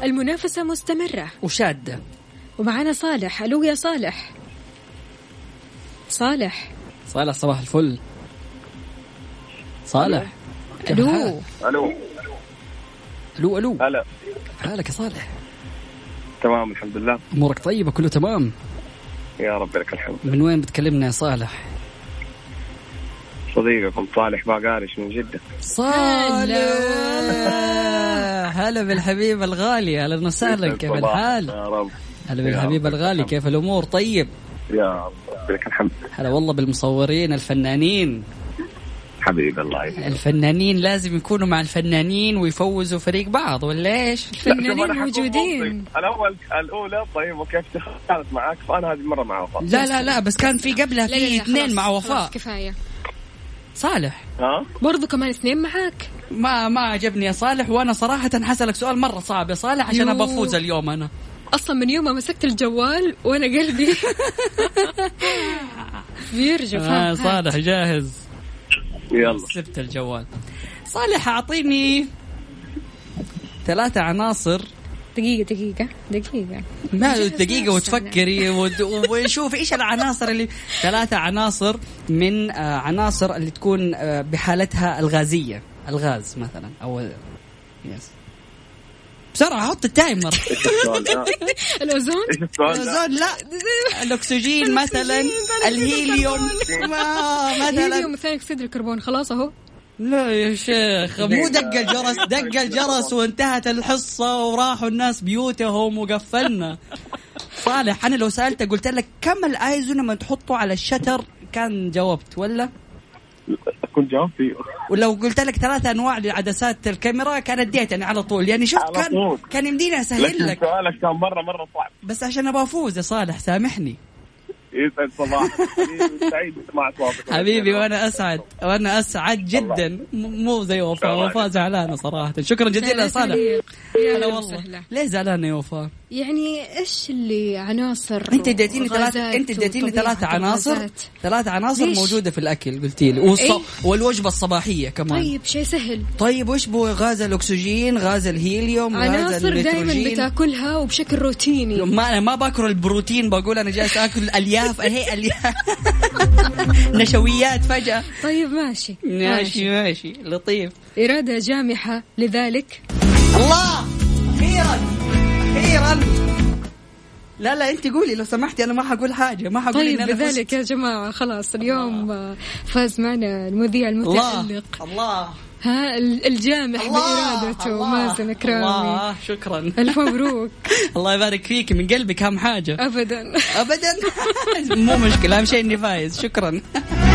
المنافسة مستمرة. وشادة. ومعنا صالح ألو يا صالح. صالح. صالح صباح الفل. صالح ألو؟ ألو. ألو. ألو هلا. حالك يا صالح. تمام الحمد لله. أمورك طيبة؟ كله تمام؟ يا رب لك الحمد. من وين بتكلمنا يا صالح؟ صديقكم صالح باقارش من جدة. صالح. هلا. بالحبيب الغالي أهلا وسهلا. كيف. الحال؟ يا رب. هلا بالحبيب. الغالي كيف الأمور؟ طيب. يا رب. لك الحمد. هلا والله بالمصورين الفنانين. حبيبي الله يسلمك الفنانين لازم يكونوا مع الفنانين ويفوزوا فريق بعض ولا إيش؟ الفنانين موجودين. الأول الأولى طيب وكيف كانت معك فأنا هذه المره مع وفاء. لا لا لا بس كان في قبلها في لا، اثنين مع وفاء. كفاية. صالح. ها؟ برضو كمان اثنين معاك. ما ما عجبني يا صالح وأنا صراحة حسألك سؤال مرة صعب يا صالح عشان. ابى أفوز اليوم أنا. أصلا من يوم ما مسكت الجوال وأنا قلبي بيرجف ها، آه. صالح جاهز؟ يلا. سبت الجوال. صالح أعطيني ثلاثة عناصر. دقيقة دقيقة دقيقة. ما دقيقة. وتفكري وت- ونشوف إيش العناصر اللي ثلاثة عناصر من آه، عناصر اللي تكون آه، بحالتها الغازية. الغاز مثلا oh yes بسرعة حط ال timer. (laughs) الأوزون؟ الأوزون لا. (laughs) الأكسجين مثلا. الهيليوم. ما هيليوم مثلا. ثاني أكسيد الكربون. خلاص أهو. لا يا شيخ مو دق الجرس دق الجرس وانتهت الحصة وراحوا الناس بيوتهم وقفلنا. صالح أنا لو سألتك قلت لك كم الايزو لما تحطه على الشتر؟ كان جاوبت ولا؟ كنت جاوبت فيه. ولو قلت لك ثلاث أنواع لعدسات الكاميرا كان اديتني على طول. يعني شفت كان طول. كان يمديني أسهل لكن لك. سؤالك كان مره مرة صعب. بس عشان أبغى أفوز يا صالح سامحني. يسعد صباح حبيبي، سعيد بسمع صوتك حبيبي وأنا أسعد. وأنا أسعد جدا. مو زي وفاء. وفاء زعلانة صراحة. شكرا جزيلا يا صالح. يا هلا والله. ليه زعلانة يا وفاء؟ يعني إيش اللي عناصر أنت إديتيني وغازات ثلاث أنت إديتيني وطبيعة ثلاث عناصر الغازات؟ ثلاث عناصر ليش؟ موجودة في الأكل قلتي لي. والص... إيه؟ والوجبة الصباحية كمان. طيب شيء سهل. طيب وش بو غاز الأكسجين غاز الهيليوم غاز عناصر دائما بتأكلها وبشكل روتيني. ما أنا ما باكل البروتين بقول أنا جالس آكل ألياف. هي ألياف. (laughs) نشويات فجأة. طيب ماشي ماشي. ماشي. لطيف. إرادة جامحة لذلك. الله! أخيرا. أخيرا لا لا انت قولي لو سمحتي أنا ما حقول حاجة ما حقول طيب إن أنا بذلك. يا جماعة خلاص اليوم آه، فاز معنا المذيع الله المتألق الله. ها ال- الجامح الله بإرادته الله، مازن كرامي الله شكرا. ألف مبروك. (laughs) الله يبارك فيك من قلبك اهم حاجة. أبدا. ابدا. (laughs) مو مشكلة أهم شيء إني فايز شكرا. (laughs)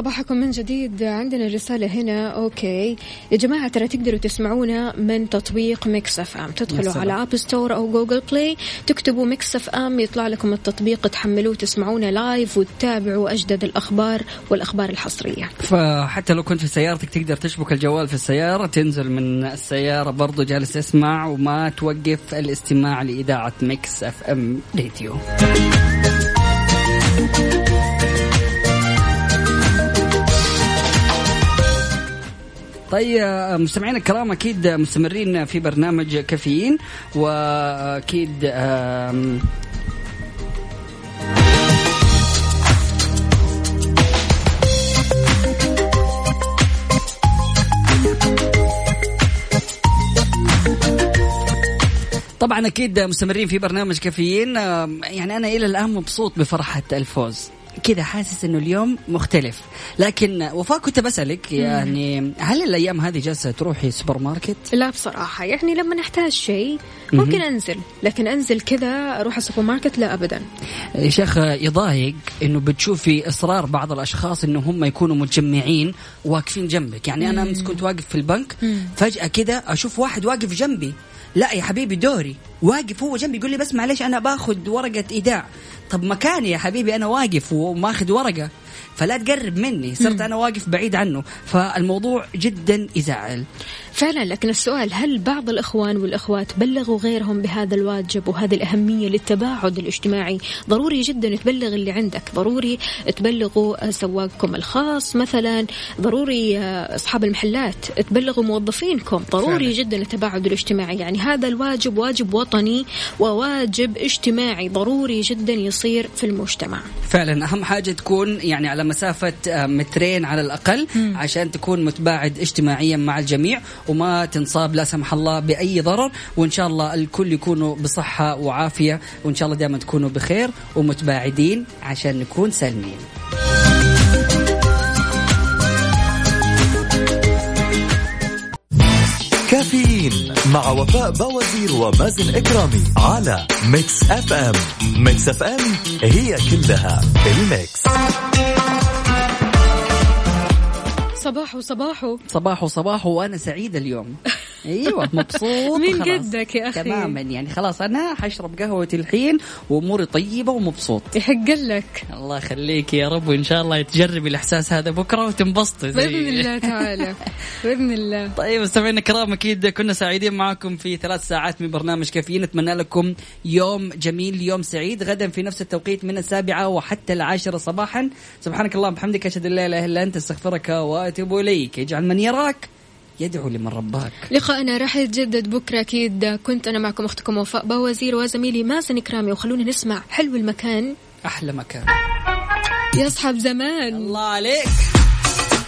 صباحكم من جديد. عندنا رسالة هنا. okay. يا جماعة ترى تقدروا تسمعونا من تطبيق Mix FM. تدخلوا. على App Store أو Google Play تكتبوا Mix FM يطلع لكم التطبيق تحملوه تسمعونا live وتتابعوا أجدد الأخبار والأخبار الحصرية. فحتى لو كنت في سيارتك تقدر تشبك الجوال في السيارة تنزل من السيارة برضو جالس تسمع وما توقف الاستماع لإذاعة Mix FM راديو. طيب مستمعينا الكرام أكيد مستمرين في برنامج كافيين وأكيد طبعا أكيد مستمرين في برنامج كافيين يعني أنا إلى الآن مبسوط بفرحة الفوز. كذا حاسس إنه اليوم مختلف. لكن وفاء كنت بسألك يعني هل الأيام هذه جالسة تروحي سوبر ماركت؟ لا بصراحة يعني لما نحتاج شيء ممكن أنزل لكن أنزل كذا أروح السوبر ماركت لا أبدا. يا شيخ يضايق إنه بتشوفي إصرار بعض الأشخاص إنه هم يكونوا متجمعين واقفين جنبك. يعني أنا أمس كنت واقف في البنك فجأة كذا أشوف واحد واقف جنبي. لا يا حبيبي دوري. واقف هو جنبي يقول لي بس معلش أنا باخذ ورقة إيداع. طب مكاني يا حبيبي أنا واقف وماخذ ورقة. فلا تقرب مني صرت أنا واقف بعيد عنه. فالموضوع جدا يزعل. فعلا لكن السؤال هل بعض الإخوان والأخوات بلغوا غيرهم بهذا الواجب وهذه الأهمية للتباعد الاجتماعي؟ ضروري جدا تبلغ اللي عندك. ضروري تبلغوا سواقكم الخاص مثلا. ضروري أصحاب المحلات تبلغوا موظفينكم. ضروري فعلا. جدا التباعد الاجتماعي. يعني هذا الواجب واجب وطني وواجب اجتماعي. ضروري جدا يصير في المجتمع. فعلا أهم حاجة تكون يعني على مسافة آه، مترين على الأقل عشان تكون متباعد اجتماعيا مع الجميع وما تنصاب لا سمح الله بأي ضرر وإن شاء الله الكل يكونوا بصحة وعافية وإن شاء الله دائما تكونوا بخير ومتباعدين عشان نكون سالمين. كافيين مع وفاء بوازير ومازن إكرامي على Mix FM. Mix FM هي كلها ال mix. صباحو صباحو. صباح وصباح وأنا سعيد اليوم. (laughs) أيوه مبسوط من. قدك يا أخي. تماما يعني خلاص أنا حشرب قهوتي الحين وأموري طيبة ومبسوط. يحق لك. الله يخليك يا رب وإن شاء الله تجربي الإحساس هذا بكرة وتنبسطي بإذن الله تعالى. (laughs) بإذن الله. طيب مستمعينا الكرام أكيد كنا سعيدين معكم في ثلاث ساعات من برنامج كافيين. نتمنى لكم يوم جميل يوم سعيد غدا في نفس التوقيت من السابعة وحتى العاشرة صباحا. سبحانك اللهم وبحمدك أشهد أن لا إله إلا أنت أستغفرك وأتوب إليك اجعل من يراك يدعو لمن رباك. لقاءنا راح يتجدد بكرة أكيد. كنت أنا معكم أختكم وفاء باوزير وزميلي مازن كرامي وخلونا نسمع حلو المكان. أحلى مكان. يا أصحاب زمان. الله عليك.